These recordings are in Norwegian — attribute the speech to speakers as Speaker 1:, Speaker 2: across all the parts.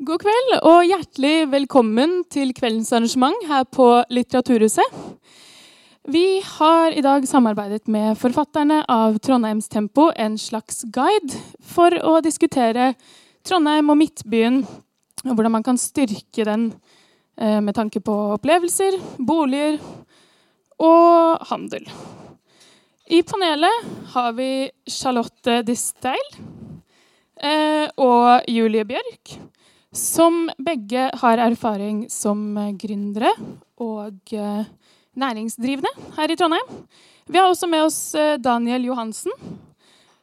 Speaker 1: God kveld og hjertelig velkommen til kveldens arrangement her på Litteraturhuset. Vi har i dag samarbeidet med forfatterne av Trondheims Tempo, en slags guide, for å diskutere Trondheim og Midtbyen, og hvordan man kan styrke den eh, med tanke på opplevelser, boliger og handel. I panelet har vi Charlotte Disteil eh, og Julie Bjørk, som begge har erfaring som gründere og eh, næringsdrivende her i Trondheim. Vi har også med oss eh, Daniel Johansen,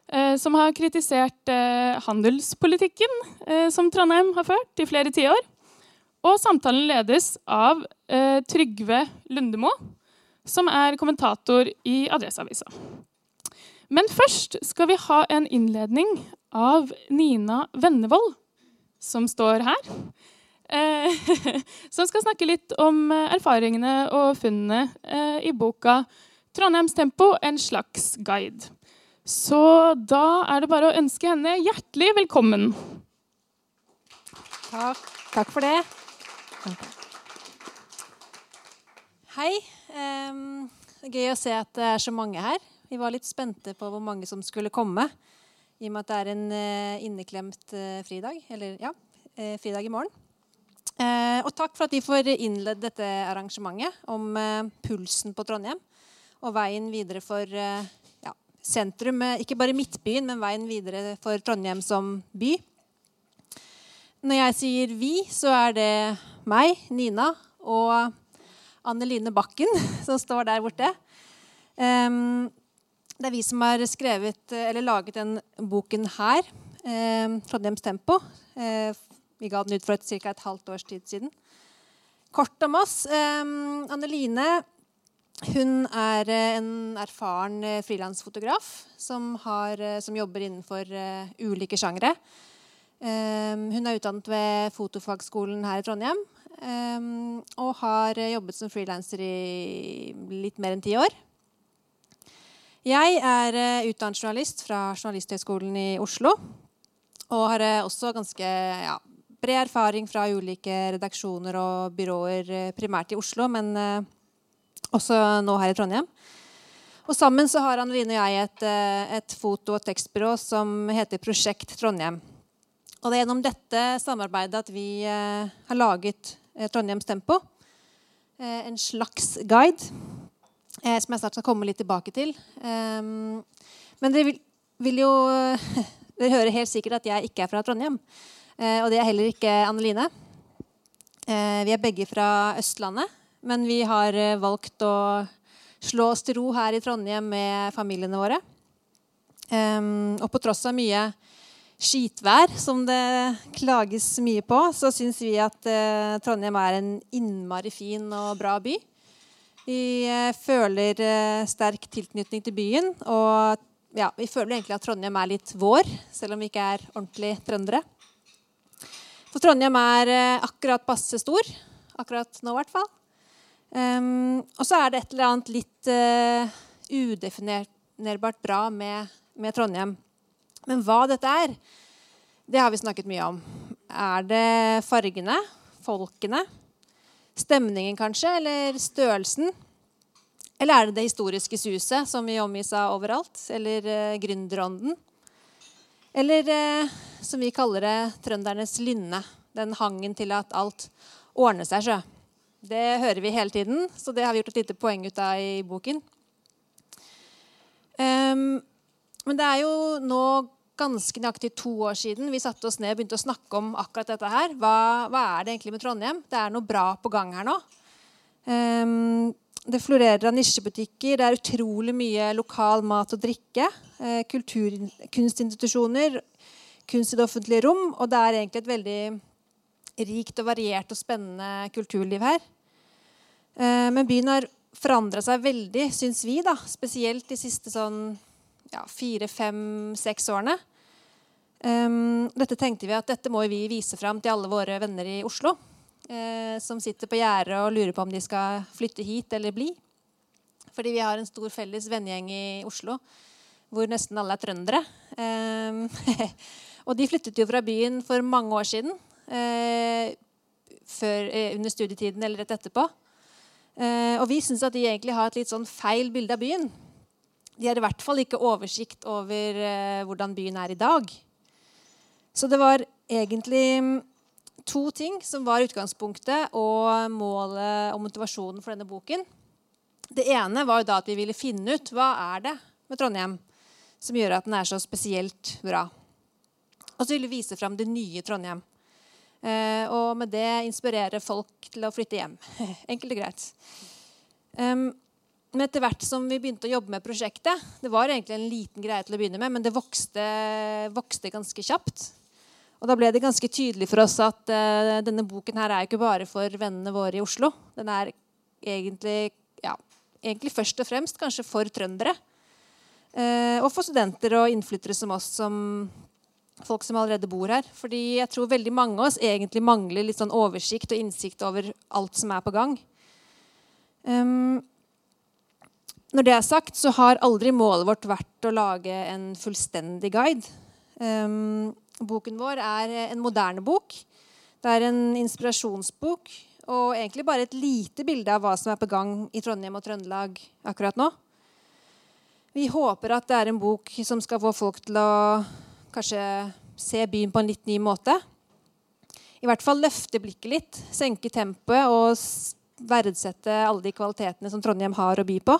Speaker 1: eh, som har kritisert eh, handelspolitikken eh, som Trondheim har ført i flere tiår. Og samtalen ledes av Trygve Lundemo, som er kommentator i Adresseavisa. Men først skal vi ha en innledning av Nina Vennevold, som står her. Eh, som skal snakke litt om erfaringene og funnene eh, i boka 'Trondheims tempo en slags guide'. Så da er det bare å ønske henne hjertelig velkommen.
Speaker 2: Takk, Takk for det. Hei. Er gøy å se at det er så mange her. Vi var litt spente på hvor mange som skulle komme, i og med at det er en uh, inneklemt uh, fridag. Eller ja, uh, fridag i morgen. og takk for at vi får innledd dette arrangementet om pulsen på Trondheim og veien videre for ja, sentrum. ikke bare Midtbyen, men veien videre for Trondheim som by. Når jeg sier 'vi', så er det meg, Nina, og Anne Line Bakken, som står der borte. Um, det er vi som har skrevet, eller laget den boken her, Eh, 'Trondheims Tempo'. Eh, vi ga den ut for et, ca. et halvt års tid siden. Kort om oss. Eh, Anne hun er en erfaren frilansfotograf som, som, jobber innenfor ulike sjangre. Hun er utdannet ved Fotofagskolen her i Trondheim. Og har jobbet som frilanser i litt mer enn ti år. Jeg er uh, utdannet journalist fra Journalisthøgskolen i Oslo. Og har uh, også ganske ja, bred erfaring fra ulike redaksjoner og byråer, uh, primært i Oslo, men også nå her i Trondheim. Og sammen så har Anneline og jeg et, et foto- og tekstbyrå som heter Prosjekt Trondheim. Og det er gjennom dette samarbeidet at vi eh, har laget eh, Trondheims Tempo. Eh, en slags guide eh, som jeg snart skal komme litt tilbake til. Um, men dere vil, vil, jo Dere hører helt sikkert at jeg ikke er fra Trondheim. Eh, og det er heller ikke Anneline. Eh, vi er begge fra Østlandet, men vi har valgt å slå oss til ro her i Trondheim med familiene våre. Um, og på tross av mye skitvær, som det klages mye på, så syns vi at uh, Trondheim er en innmari fin og bra by. Vi eh, føler eh, sterk tilknytning til byen. Og ja, vi føler egentlig at Trondheim er litt vår, selv om vi ikke er ordentlig trøndere. For Trondheim er eh, akkurat passe stor. Akkurat nå, i hvert fall. Um, og så er det et eller annet litt uh, udefinerbart bra med, med Trondheim. Men hva dette er, det har vi snakket mye om. Er det fargene? Folkene? Stemningen, kanskje? Eller størrelsen? Eller er det det historiske suset som vi omgis av overalt? Eller eh, gründerånden? Eller eh, som vi kaller det, trøndernes lynne. Den hangen til at alt ordner seg sjø. Det hører vi hele tiden, så det har vi gjort et lite poeng ut av i boken. Um, men det er jo nå ganske nøyaktig to år siden vi satte oss ned og begynte å snakke om akkurat dette her. Hva, hva er det egentlig med Trondheim? Det er noe bra på gang her nå. Um, det florerer av nisjebutikker. Det er utrolig mye lokal mat og drikke. Eh, kultur, kunstinstitusjoner, kunst i det offentlige rom. Og det er egentlig et veldig rikt og variert og spennende kulturliv her. Eh, men byen har forandra seg veldig, syns vi. da, Spesielt de siste sånn ja, fire, fem, seks årene. Um, dette tenkte vi at dette må vi vise fram til alle våre venner i Oslo. Uh, som sitter på gjerdet og lurer på om de skal flytte hit eller bli. Fordi vi har en stor felles vennegjeng i Oslo hvor nesten alle er trøndere. Um, og de flyttet jo fra byen for mange år siden. Uh, før, uh, under studietiden eller rett etterpå. Og vi syns at de egentlig har et litt sånn feil bilde av byen. De har i hvert fall ikke oversikt over hvordan byen er i dag. Så det var egentlig mm, to ting som var utgangspunktet og målet og motivasjonen for denne boken. Det ene var jo da at vi ville finne ut hva er det med Trondheim som gjør at den er så spesielt bra. Og så ville vi vise fram det nye Trondheim. Eh, og med det inspirere folk til å flytte hjem. Enkelt og greit. Men etter hvert som vi begynte å jobbe med prosjektet Det var egentlig en liten greie til å begynne med, men det vokste, vokste ganske kjapt. Og da ble det ganske tydelig for oss at uh, denne boken her er ikke bare for vennene våre i Oslo. Den er egentlig, ja, egentlig først og fremst kanskje for trøndere. Uh, og for studenter og innflyttere som oss, som folk som allerede bor her. Fordi jeg tror veldig mange av oss egentlig mangler litt sånn oversikt og innsikt over alt som er på gang. Um, når det er sagt, så har aldri målet vårt vært å lage en fullstendig guide. Um, boken vår er en moderne bok. Det er en inspirasjonsbok og egentlig bare et lite bilde av hva som er på gang i Trondheim og Trøndelag akkurat nå. Vi håper at det er en bok som skal få folk til å kanskje se byen på en litt ny måte. I hvert fall løfte blikket litt, senke tempoet og verdsette alle de kvalitetene som Trondheim har å by på.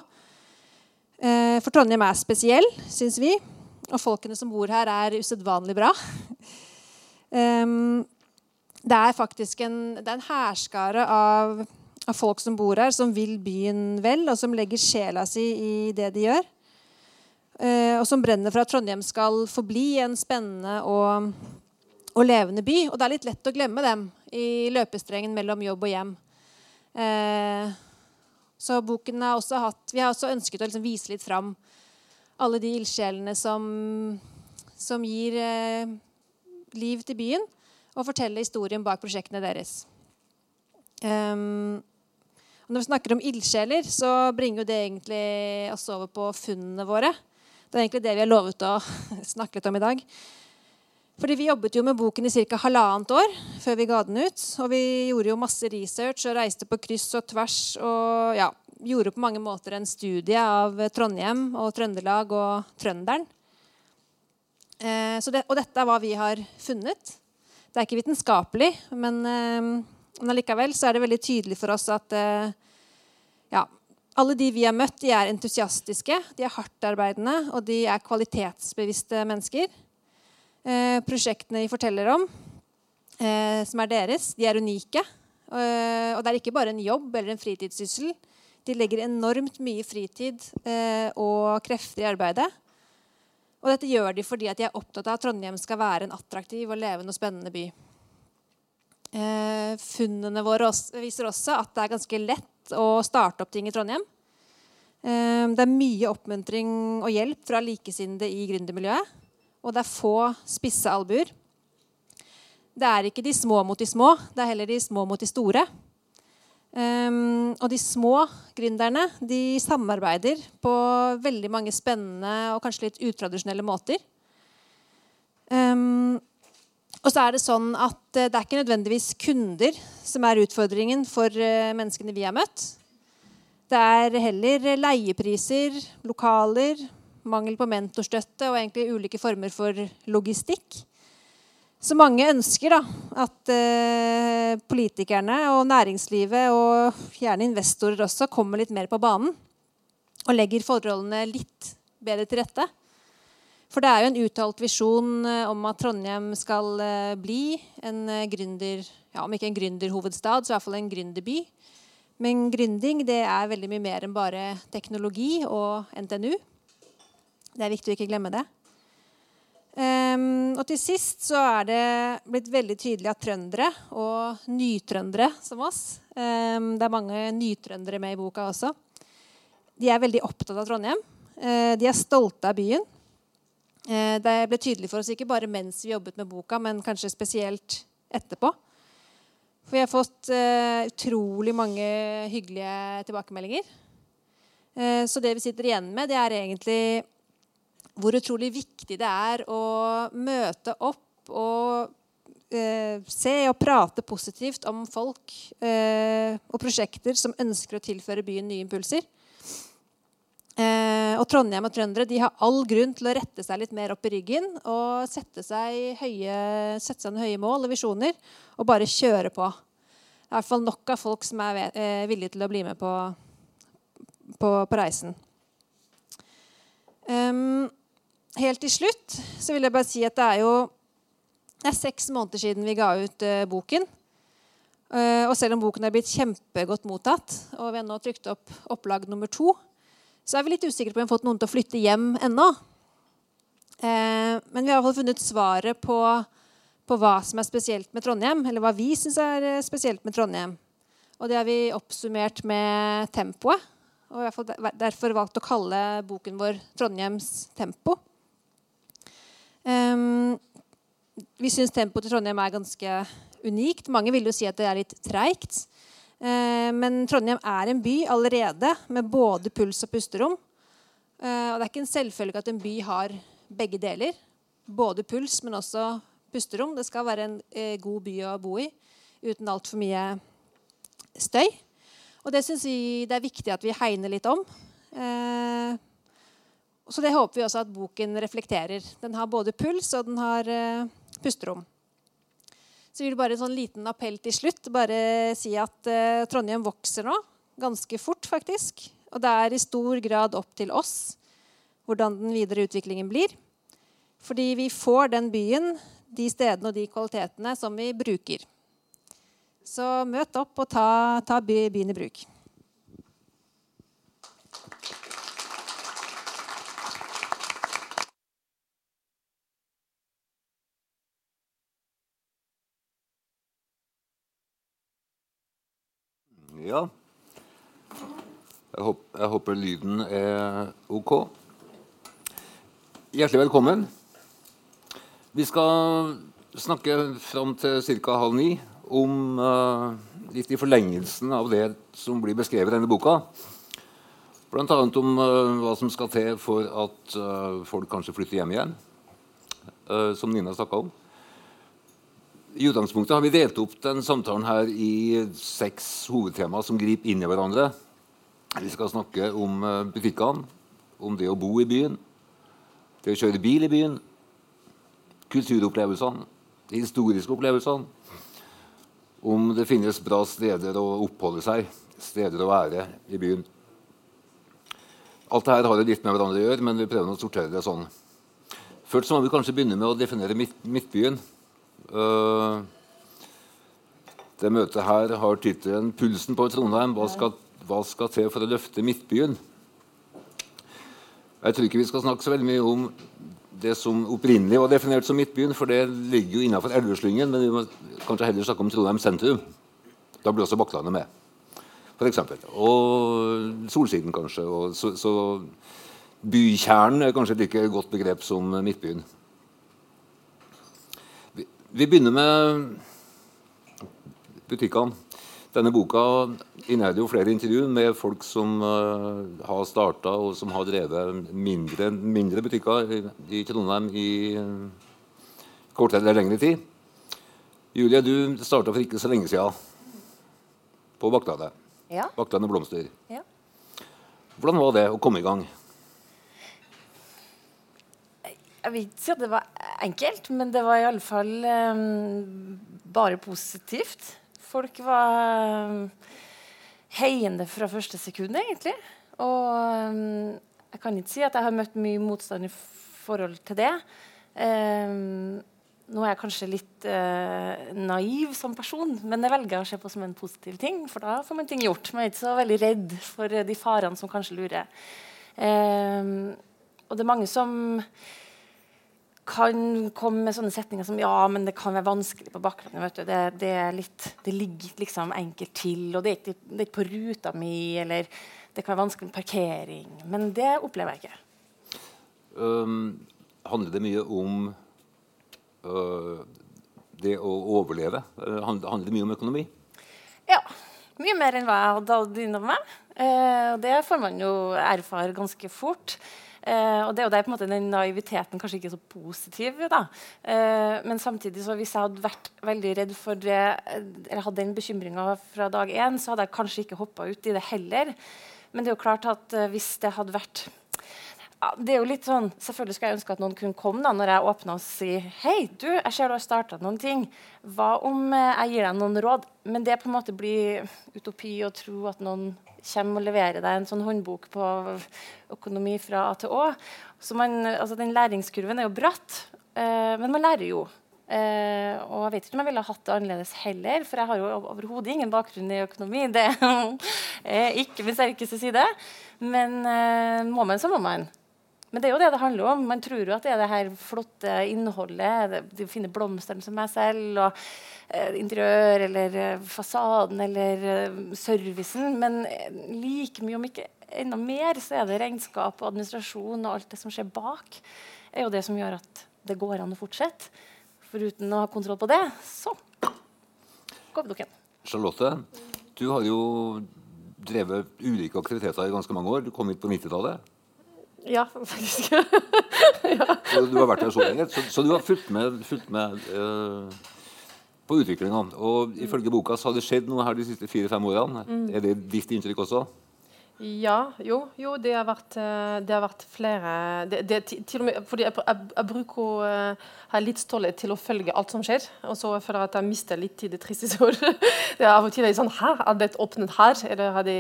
Speaker 2: Eh, for Trondheim er spesiell, syns vi. Og folkene som bor her, er usedvanlig bra. Det er faktisk en, det er en hærskare av, av folk som bor her, som vil byen vel, og som legger sjela si i det de gjør. Uh, og som brenner for at Trondheim skal forbli en spennende og, og, levende by. Og det er litt lett å glemme dem i løpestrengen mellom jobb og hjem. Uh, så boken har også hatt Vi har også ønsket å liksom vise litt fram alle de ildsjelene som, som gir eh, liv til byen, og fortelle historien bak prosjektene deres. Um, når vi snakker om ildsjeler, så bringer det egentlig oss over på funnene våre. Det er egentlig det vi har lovet å snakke litt om i dag. Fordi Vi jobbet jo med boken i ca. halvannet år før vi ga den ut. Og vi gjorde jo masse research og reiste på kryss og tvers. Og ja, gjorde på mange måter en studie av Trondheim og Trøndelag og trønderen. Eh, det, og dette er hva vi har funnet. Det er ikke vitenskapelig, men, eh, men allikevel så er det veldig tydelig for oss at eh, ja, alle de vi har møtt, de er entusiastiske, de er hardtarbeidende og de er kvalitetsbevisste mennesker. Eh, prosjektene de forteller om, eh, som er deres, de er unike. Eh, og det er ikke bare en jobb eller en fritidssyssel. De legger enormt mye fritid og krefter i arbeidet. Og dette gjør de fordi de er opptatt av at Trondheim skal være en attraktiv og levende og spennende by. Funnene våre viser også at det er ganske lett å starte opp ting i Trondheim. Det er mye oppmuntring og hjelp fra likesinnede i gründermiljøet. Og det er få spisse albuer. Det er ikke de små mot de små, det er heller de små mot de store. Um, og de små gründerne de samarbeider på veldig mange spennende og kanskje litt utradisjonelle måter. Um, og så er det sånn at eh, det er ikke nødvendigvis kunder som er utfordringen for eh, menneskene vi har møtt. Det er heller leiepriser, lokaler, mangel på mentorstøtte og egentlig ulike former for logistikk. Så mange ønsker da, at eh, politikerne og næringslivet og gjerne investorer også kommer litt mer på banen og legger forholdene litt bedre til rette. For det er jo en uttalt visjon eh, om at Trondheim skal eh, bli en eh, gründer, ja, om ikke en gründerhovedstad, så i hvert fall en gründerby. Men gründing det er veldig mye mer enn bare teknologi og NTNU. Det er viktig å ikke glemme det. Um, og til sist så er det blitt veldig tydelig at trøndere, og nytrøndere som oss um, Det er mange nytrøndere med i boka også. De er veldig opptatt av Trondheim. Uh, de er stolte av byen. Uh, det ble tydelig for oss ikke bare mens vi jobbet med boka, men kanskje spesielt etterpå. For vi har fått uh, utrolig mange hyggelige tilbakemeldinger. Så det vi sitter igjen med, det er egentlig hvor utrolig viktig det er å møte opp og eh, se og prate positivt om folk eh, og prosjekter som ønsker å tilføre byen nye impulser. Eh, og Trondheim og trøndere de har all grunn til å rette seg litt mer opp i ryggen og sette seg, høye, sette seg høye mål og visjoner og bare kjøre på. Det er i hvert fall nok av folk som er eh, villige til å bli med på, på, på reisen. Um, helt til slutt så vil jeg bare si at det er jo det er seks måneder siden vi ga ut uh, boken. Uh, og selv om boken er blitt kjempegodt mottatt, og vi har nå trykt opp opplag nummer to, så er vi litt usikre på om vi har fått noen til å flytte hjem ennå. Uh, men vi har i hvert fall funnet svaret på, på, hva som er spesielt med Trondheim, eller hva vi syns er spesielt med Trondheim. Og det har vi oppsummert med tempoet. Og derfor valgt å kalle boken vår 'Trondheims tempo'. Um, vi syns tempoet til Trondheim er ganske unikt. Mange vil jo si at det er litt treigt. Uh, men Trondheim er en by allerede med både puls og pusterom. Uh, og det er ikke en selvfølge at en by har begge deler. Både puls, men også pusterom. Det skal være en uh, god by å bo i uten altfor mye støy. Og det syns vi det er viktig at vi hegner litt om. Så det håper vi også at boken reflekterer. Den har både puls og den har pusterom. Så vil bare en sånn liten appell til slutt. Bare si at uh, Trondheim vokser nå. Ganske fort, faktisk. Og det er i stor grad opp til oss hvordan den videre utviklingen blir. Fordi vi får den byen, de stedene og de kvalitetene som vi bruker. Så møt opp og ta, ta byen i bruk.
Speaker 3: Ja. Jeg håper, jeg håper, lyden er OK. Hjertelig velkommen. Vi skal snakke fram til ca. halv ni om uh, litt i forlengelsen av det som blir beskrevet i denne boka. Bl.a. om uh, hva som skal til for at uh, folk kanskje flytter hjem igjen, som Nina snakka om. I utgangspunktet har vi delt opp den samtalen her i seks hovedtema som griper inn i hverandre. Vi skal snakke om eh, butikkene, om det å bo i byen, det å kjøre bil i byen, kulturopplevelsene, de historiske opplevelsene, om det finnes bra steder å oppholde seg, steder å være i byen. Alt dette har litt med hverandre å gjøre, men vi prøver å sortere det sånn. Først må vi kanskje begynne med å definere Midtbyen. Uh, det møtet her har tittelen 'Pulsen på Trondheim'. Hva skal, hva skal, til for å løfte Midtbyen? Jeg tror ikke vi skal snakke så veldig mye om det som opprinnelig var definert som Midtbyen, for det ligger jo innenfor Elveslyngen, men vi må kanskje heller snakke om Trondheim sentrum. Da blir også Bakklandet med, f.eks. Og Solsiden, kanskje. Og så, så bykjernen er kanskje et like godt begrep som Midtbyen. Vi begynner med butikkene. Denne boka inneholder jo flere intervju med folk som uh, har starta og som har drevet mindre, mindre butikker i, Trondheim i uh, kortere eller lengre tid. Julie, du starta for ikke så lenge siden på Bakklandet.
Speaker 4: Ja.
Speaker 3: Bakklandet Blomster.
Speaker 4: Ja.
Speaker 3: Hvordan var det å komme i gang?
Speaker 4: Jeg vil ikke si at det var enkelt, men det var iallfall um, bare positivt. Folk var um, heiende fra første sekund, egentlig. Og um, jeg kan ikke si at jeg har møtt mye motstand i forhold til det. Um, nå er jeg kanskje litt uh, naiv som person, men det velger jeg å se på som en positiv ting. For da får man ting gjort. Man er ikke så veldig redd for de farene som kanskje lurer. Um, og det er mange som kan komme med sånne setninger som ja, men det kan være vanskelig på Bakklandet. Det, det, det, ligger liksom enkelt til, og det er, ikke, det er ikke på ruta mi, eller det kan være vanskelig med parkering. Men det opplever jeg ikke.
Speaker 3: Um, handler det mye om uh, det å overleve? Uh, handler det mye om økonomi?
Speaker 4: Ja. Mye mer enn hva jeg hadde innom meg. Uh, det får man jo erfare ganske fort. Eh, og det er jo der på en måte den naiviteten kanskje ikke så positiv. da. Eh, men samtidig så hvis jeg hadde vært veldig redd for det, eller hadde den bekymringa fra dag én, så hadde jeg kanskje ikke hoppa ut i det heller. Men det er jo klart at uh, hvis det hadde vært det er jo litt sånn, Selvfølgelig skulle jeg ønske at noen kunne komme da, når jeg åpna og si Hei, du, jeg ser du har starta noen ting. Hva om uh, jeg gir deg noen råd? Men det på en måte blir utopi å tro at noen kommer og leverer deg en sånn håndbok på økonomi fra A til Å. Så man, altså, den læringskurven er jo bratt, uh, men man lærer jo. Uh, og jeg vet ikke om jeg ville hatt det annerledes heller, for jeg har jo overhodet ingen bakgrunn i økonomi. Det er ikke min sterkeste side. Men uh, må man, så må man. Men det er jo det det handler om. Man tror jo at det er det her flotte innholdet, de fine blomstene som meg selv, og eh, interiør eller fasaden eller servicen. Men like mye, om ikke enda mer, så er det regnskap og administrasjon og alt det som skjer bak, er jo det som gjør at det går an å fortsette. For uten å ha kontroll på det, så går dukken.
Speaker 3: Charlotte, du har jo drevet ulike aktiviteter i ganske mange år. Du kom hit på 90-tallet.
Speaker 5: Ja, faktisk.
Speaker 3: ja. Du har vært her så lenge, så, så du har fulgt med, fulgt med uh, på utviklinga. Og ifølge boka så har det skjedd noe her de siste fire-fem årene. Mm. Er det ditt inntrykk også?
Speaker 5: Ja, jo, jo, det har vært, eh, det har vært flere det, det, til og med, fordi jeg, jeg, jeg bruker å uh, ha litt stolthet til å følge alt som skjer. Og så føler jeg at jeg mister litt tid i triste år. det er av og til sånn Hæ, er det åpnet her? Eller har det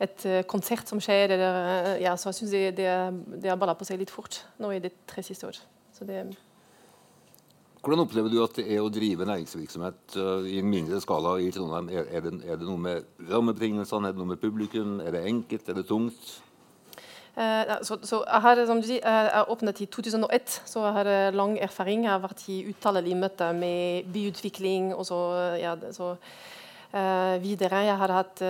Speaker 5: et uh, konsert som skjer? Eller, ja, så jeg syns det, det, det har balla på seg litt fort nå i det tre siste år. Så det
Speaker 3: hvordan opplever du at det er å drive næringsvirksomhet uh, i en mindre skala i Trondheim? Er, er, det, er, det, noe med rammebetingelsene, er det noe med publikum? Er det enkelt, er det tungt?
Speaker 5: Uh, så, så, jeg har som du sier, jeg åpnet i 2001, så jeg har eh, lang erfaring. Jeg har vært i utallige møter med byutvikling og så, ja, så uh, videre. Jeg har hatt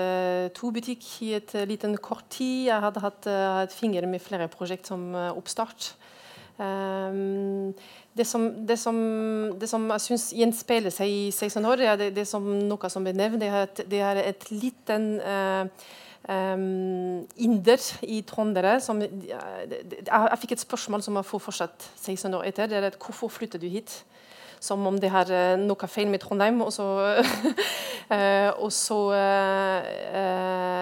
Speaker 5: to butikk i et liten kort tid. Jeg hadde hatt, et finger med flere prosjekt som oppstart. Um, det som, det som, det som jeg syns gjenspeiler seg i 16 år, er det, det som noe som ble nevnt. Det er et, liten uh, um, inder i trondere som jeg, jeg, fikk et spørsmål som jeg får fortsatt 16 år etter. Det er at, hvorfor flytter du hit? Som om det har uh, noe feil med Trondheim. Og så, uh, og så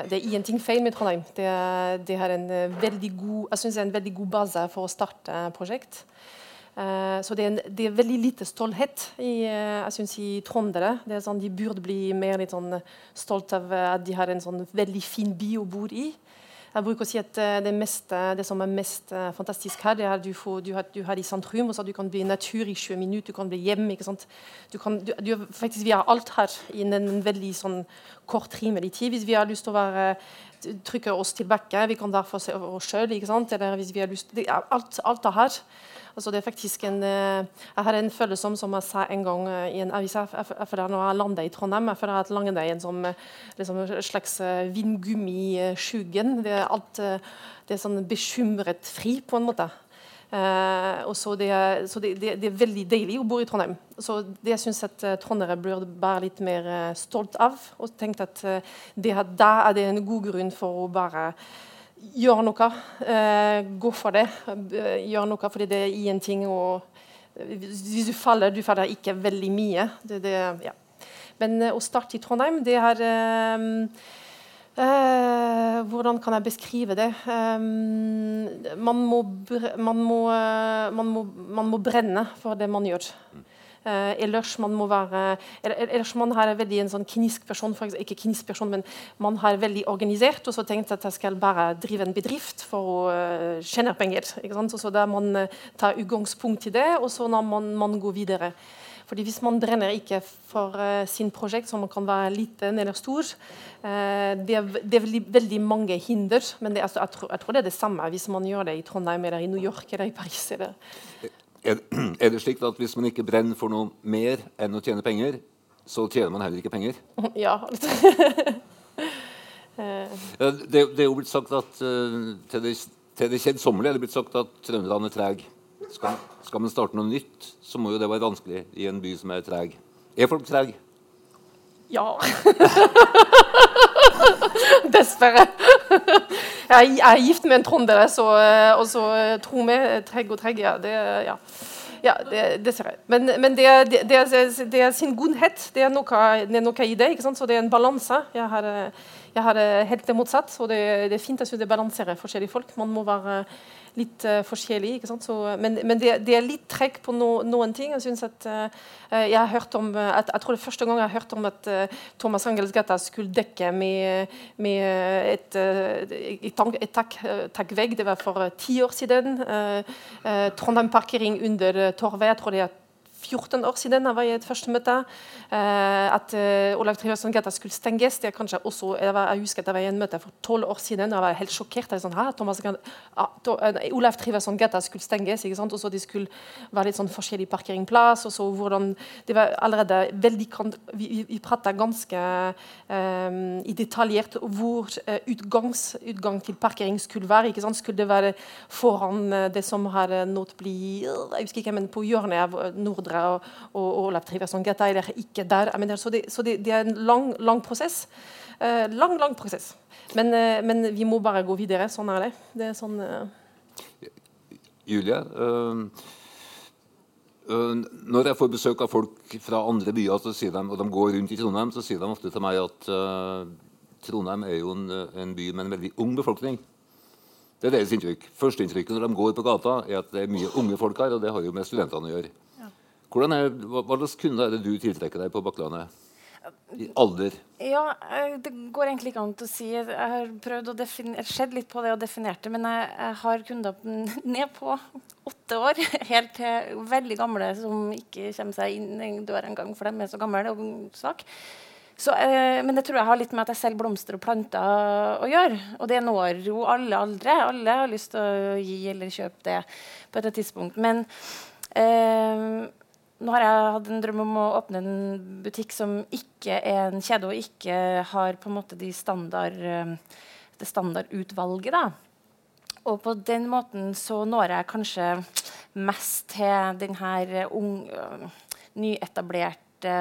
Speaker 5: Det er ingenting feil med Trondheim. Det det er en veldig god, jeg synes det er en veldig god base for å starte prosjekt. Så det er, en, det er, veldig lite stolthet i, jeg synes, i er sånn, de burde bli mer litt sånn stolt av at de har en sånn veldig fin by å bo i. Jeg bruker å si at det, meste, det som er mest fantastisk her, det er at du, får, du, har, du har i sentrum, og så du kan bli natur i 20 minutter, du kan bli hjemme. ikke sant? Du kan, du, faktisk, vi har alt her innen en veldig sånn kort, rimelig tid. Hvis vi har lyst til å være trykke oss tilbake, vi kan være for oss sjøl. Eller hvis vi har lyst, det, alt, alt er her. Altså det er faktisk en, eh, jeg har en følelse om, som jeg sa en gang eh, i en avis jeg, jeg, jeg, Når jeg lander i Trondheim, jeg føler at Langenveien som eh, liksom en slags vindgummiskyggen. Det er alt det er sånn bekymret fri, på en måte. Uh, og så det, så det, det, det, er veldig deilig å bo i Trondheim. Så det jeg syns at uh, trondere burde være litt mer uh, stolt av. Og tenkt at det, da er det en god grunn for å bare gjør noe. Eh, gå for det. Eh, gjør noe fordi det er ingenting å Hvis du faller, du faller ikke veldig mye. Det, det, ja. Men eh, å starte i Trondheim, det er eh, Hvordan kan jeg beskrive det? Um, man må, man, må, man, må, man må brenne for det man gjør. Uh, ellers man må være ellers man har veldig en sånn knisk person, eksempel, ikke knisk person, men man har veldig organisert og så tenkt at jeg skal bare drive en bedrift for å uh, tjene penger. ikke sant? Så Da man uh, tar utgangspunkt i det, og så når man, man går videre. Fordi Hvis man brenner ikke for uh, sin prosjekt, som kan være liten eller stor, uh, det, er, det, er, veldig, veldig mange hinder. Men det, altså, jeg, tror, jeg, tror, det er det samme hvis man gjør det i Trondheim eller i New York eller i Paris. Eller
Speaker 3: er, er, det slik at hvis man ikke brenner for noe mer enn å tjene penger, så tjener man heller ikke penger?
Speaker 5: Ja.
Speaker 3: det, det, er jo blitt sagt at uh, til det, til det kjedsommelige er det blitt sagt at trønderne er trege. Skal, skal, man starte noe nytt, så må jo det være vanskelig i en by som er treg. Er folk trege?
Speaker 5: Ja. Dessverre. Jeg, er gift med en trønder, eh, og så tror tro tregg treg og tregg. ja. Det, ja. ja det, jeg. Men, men det, det, det, er, sin godhet. Det er noe, det er noe i det. Så det er en balanse. Jeg har, jeg har helt det motsatt. Og det, er fint synes det balanserer forskjellige folk. Man må være litt uh, forskjellig. ikke sant? Så, men, men det, det, er litt trekk på no, noen ting. Jeg synes at uh, jeg har hørt om at, jeg tror det første gang jeg har hørt om at uh, Thomas Angelsgata skulle dekke med, med et, et, et takk, takkvegg. Det var for ti år siden. Trondheim parkering under Torvet. Jeg tror det er 14 år siden jeg var i et første møte, eh, at uh, Olav Trivason gata skulle stenges. Det er kanskje også, jeg, var, jeg, husker at jeg var i en møte for 12 år siden jeg var helt sjokkert. Jeg sånn, Thomas, ah, to, uh, Olav Trivason gata skulle stenges, ikke sant? og så de skulle være litt sånn forskjellig parkeringsplass. og så hvordan, Det var allerede veldig Vi, vi prata ganske um, i detaljert hvor uh, utgangs, utgang til parkering skulle være. ikke sant? Skulle det være foran det som har nådd bli jeg husker ikke, men på hjørnet av Nordre og, og, Olav Triversson Geta er ikke der. Mener, så, det, så det, det, er en lang, lang prosess. Uh, lang, lang prosess. Men, uh, men, vi må bare gå videre. Sånn er det. Det er sånn uh...
Speaker 3: Julie, når jeg får besøk av folk fra andre byer, de, og de går rundt i Trondheim, så sier de ofte til meg at Trondheim er jo en, en by med en veldig ung befolkning. Det er deres inntrykk. Førsteinntrykket når de går på gata, er at det er mye unge folk her, og det har jo med studentene å gjøre. Hvordan er, hva, hva slags kunder er det du tiltrekker deg på Bakklandet? I alder?
Speaker 4: Ja, eh, Det går egentlig ikke an å si. Jeg har prøvd å sett litt på det og definert det, men jeg, jeg, har kunder ned på åtte år. Helt til veldig gamle som ikke kommer seg inn en dør engang, for de er så gamle og svake. Så, eh, men det tror jeg har litt med at jeg selger blomster og planter å gjøre. Og det når jo alle aldre. Alle har lyst til å gi eller kjøpe det på et tidspunkt. Men eh, nå har jeg hatt en drøm om å åpne en butikk som ikke er en kjede, og ikke har på en måte de standard, eh, det standardutvalget. da. Og på den måten så når jeg kanskje mest til denne unge, uh, nyetablerte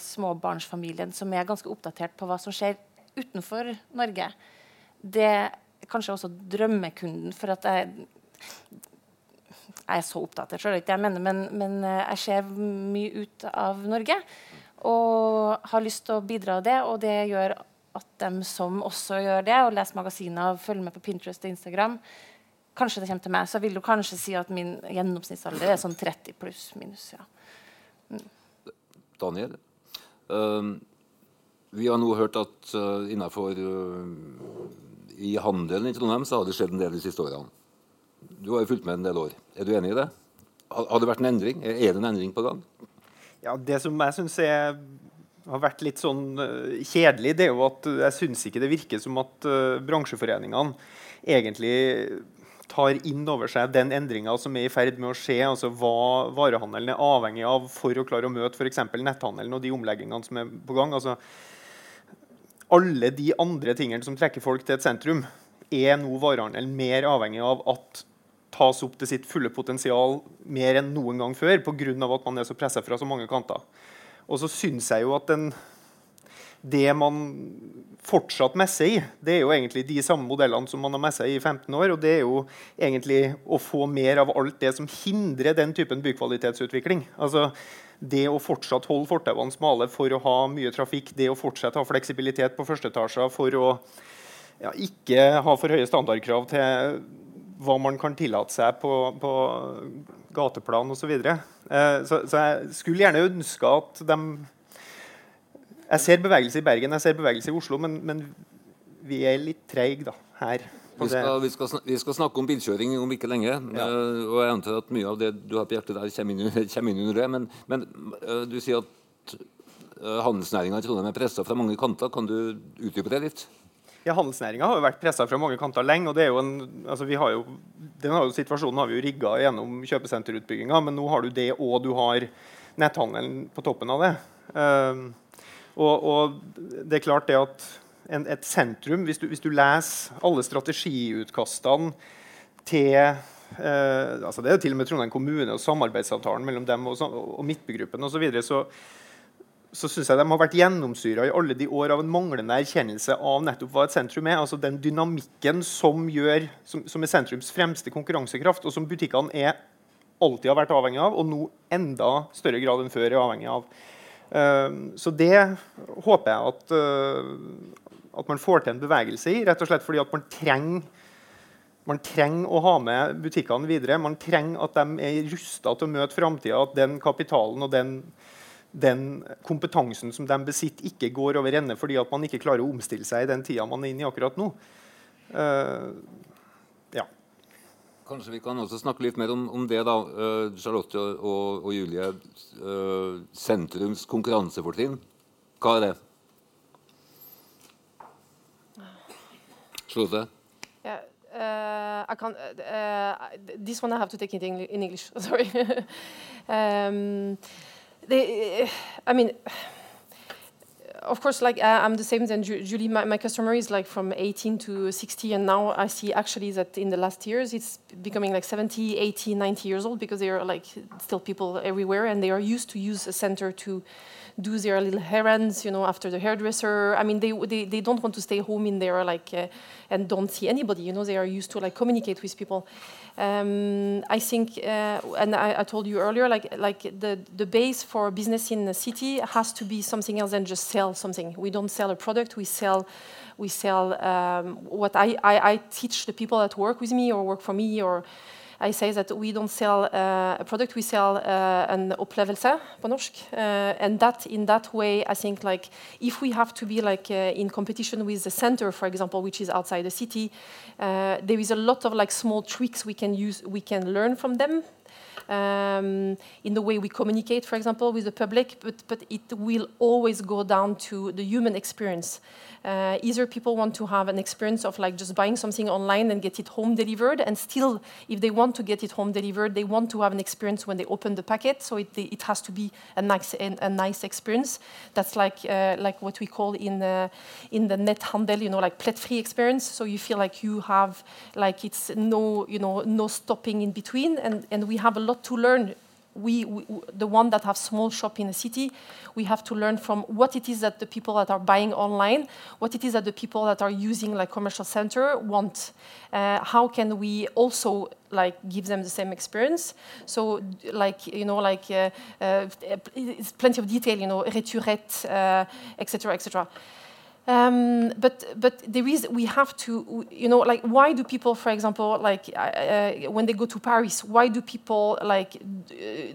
Speaker 4: småbarnsfamilien som er ganske oppdatert på hva som skjer utenfor Norge. Det er kanskje også drømmekunden. For at jeg, jeg er så opptatt av jeg mener, men, men, eh, jeg ser mye ut av Norge. Og har lyst til å bidra av det, og det gjør at dem som også gjør det, og leser magasiner og følger med på Pinterest og Instagram, kanskje det kommer til meg. Så jeg vil jo kanskje si at min gjennomsnittsalder er sånn 30 pluss minus. ja.
Speaker 3: Mm. Daniel, uh, vi har nå hørt at uh, innenfor uh, i handelen i Trondheim så har det skjedd en del de siste årene. Du har jo fulgt med en del år. Er du enig i det? Har det vært en endring? Er det en endring på gang?
Speaker 6: Ja, Det som jeg syns har vært litt sånn uh, kjedelig, det er jo at jeg syns ikke det virker som at uh, bransjeforeningene egentlig tar inn over seg den endringa som er i ferd med å skje. altså Hva varehandelen er avhengig av for å klare å møte f.eks. netthandelen og de omleggingene som er på gang. altså Alle de andre tingene som trekker folk til et sentrum, er nå varehandelen mer avhengig av at tas opp til sitt fulle potensial mer enn noen gang før pga. at man er så pressa fra så mange kanter. Og så syns jeg jo at den, det man fortsatt messer i, det er jo egentlig de samme modellene som man har messa i i 15 år. Og det er jo egentlig å få mer av alt det som hindrer den typen bykvalitetsutvikling. Altså det å fortsatt holde fortauene smale for å ha mye trafikk, det å fortsatt ha fleksibilitet på førsteetasjer for å ja, ikke ha for høye standardkrav til hva man kan tillate seg på, på gateplan osv. Så, videre. eh, så Så jeg skulle gjerne ønske at de Jeg ser bevegelse i Bergen, jeg ser bevegelse i Oslo, men, men vi er litt treige her.
Speaker 3: Vi skal, vi, skal snakke, vi skal, snakke om bilkjøring om ikke lenge. Ja. Uh, og jeg antar at mye av det du har på hjertet der, kommer inn, kommer inn under det. Men, men uh, du sier at uh, handelsnæringa i Trondheim er pressa fra mange kanter. Kan du utdype det litt?
Speaker 6: Ja, Handelsnæringa har jo vært pressa fra mange kanter lenge. og det er jo en, altså vi har jo, den har jo, Situasjonen har vi jo rigga gjennom kjøpesenterutbygginga, men nå har du det, og du har netthandelen på toppen av det. Um, og, og, det er klart det at en, et sentrum hvis du, hvis du, leser alle strategiutkastene til uh, altså Det er jo til og med Trondheim kommune og samarbeidsavtalen mellom dem og, og Midtbygruppen osv. Så, videre, så så syns jeg de har vært gjennomsyra i alle de år av en manglende erkjennelse av nettopp hva et sentrum er. altså Den dynamikken som, gjør, som, som er sentrums fremste konkurransekraft, og som butikkene er, alltid har vært avhengig av, og nå enda større grad enn før er avhengig av. Uh, så det håper jeg at, uh, at man får til en bevegelse i, rett og slett fordi at man trenger man trenger å ha med butikkene videre. Man trenger at de er rusta til å møte framtida. At den kapitalen og den, den, kompetansen som de besitter, ikke går over ende fordi at man ikke klarer å omstille seg i den tida man er inne i akkurat nå. Uh,
Speaker 3: ja. Kanskje vi kan også snakke litt mer om, om det, da. Uh, Charlotte og, og Julie. Uh, sentrums konkurransefortrinn. Hva er det? Charlotte?
Speaker 5: uh, I can't. Uh, uh, this one I have to take it in, in English. Sorry. um, they, I mean, of course, like I'm the same than Julie. My, my, customer is like from 18 to 60, and now I see actually that in the last years it's becoming like 70, 80, 90 years old because there are like still people everywhere, and they are used to use a center to do their little errands, you know, after the hairdresser. I mean, they, they, they don't want to stay home in there, like, uh, and don't see anybody, you know, they are used to, like, communicate with people. Um, I think, uh, and I, I, told you earlier, like, like the, the base for business in the city has to be something else than just sell something. We don't sell a product, we sell we sell um, what I, I, I teach the people that work with me or work for me or I say that we don't sell uh, a product, we sell uh, an opplevelse på norsk. Uh, and that, in that way, I think like if we have to be like in competition with the center, for example, which is outside the city, there is a lot of like small tricks we can use, we can learn from them um, in the way we communicate, for example, with the public, but, but it will always go down to the human experience. Uh, either people want to have an experience of like just buying something online and get it home delivered, and still, if they want to get it home delivered, they want to have an experience when they open the packet. So it, it has to be a nice a nice experience. That's like uh, like what we call in the in the net handel, you know, like plate-free experience. So you feel like you have like it's no you know no stopping in between, and and we have a lot to learn we, we, the one that have small shop in a city, we have to learn from what it is that the people that are buying online, what it is that the people that are using like commercial center want. Uh, how can we also like give them the same experience? So like you know like uh, uh, it's plenty of detail, you know, returette, etc. Uh, etc. Um, but but there is we have to you know like why do people for example like uh, uh when they go to Paris why do people like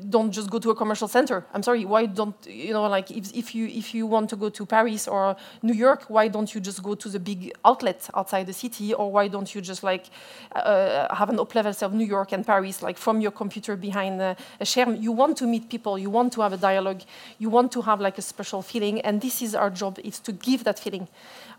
Speaker 5: don't just go to a commercial center? I'm sorry why don't you know like if, if you if you want to go to Paris or New York why don't you just go to the big outlet outside the city? Or why don't you just like uh, have an up levels of New York and Paris like from your computer behind a, a you want to meet people you want to have a dialogue you want to have like a special feeling. And this is our job is to give that feeling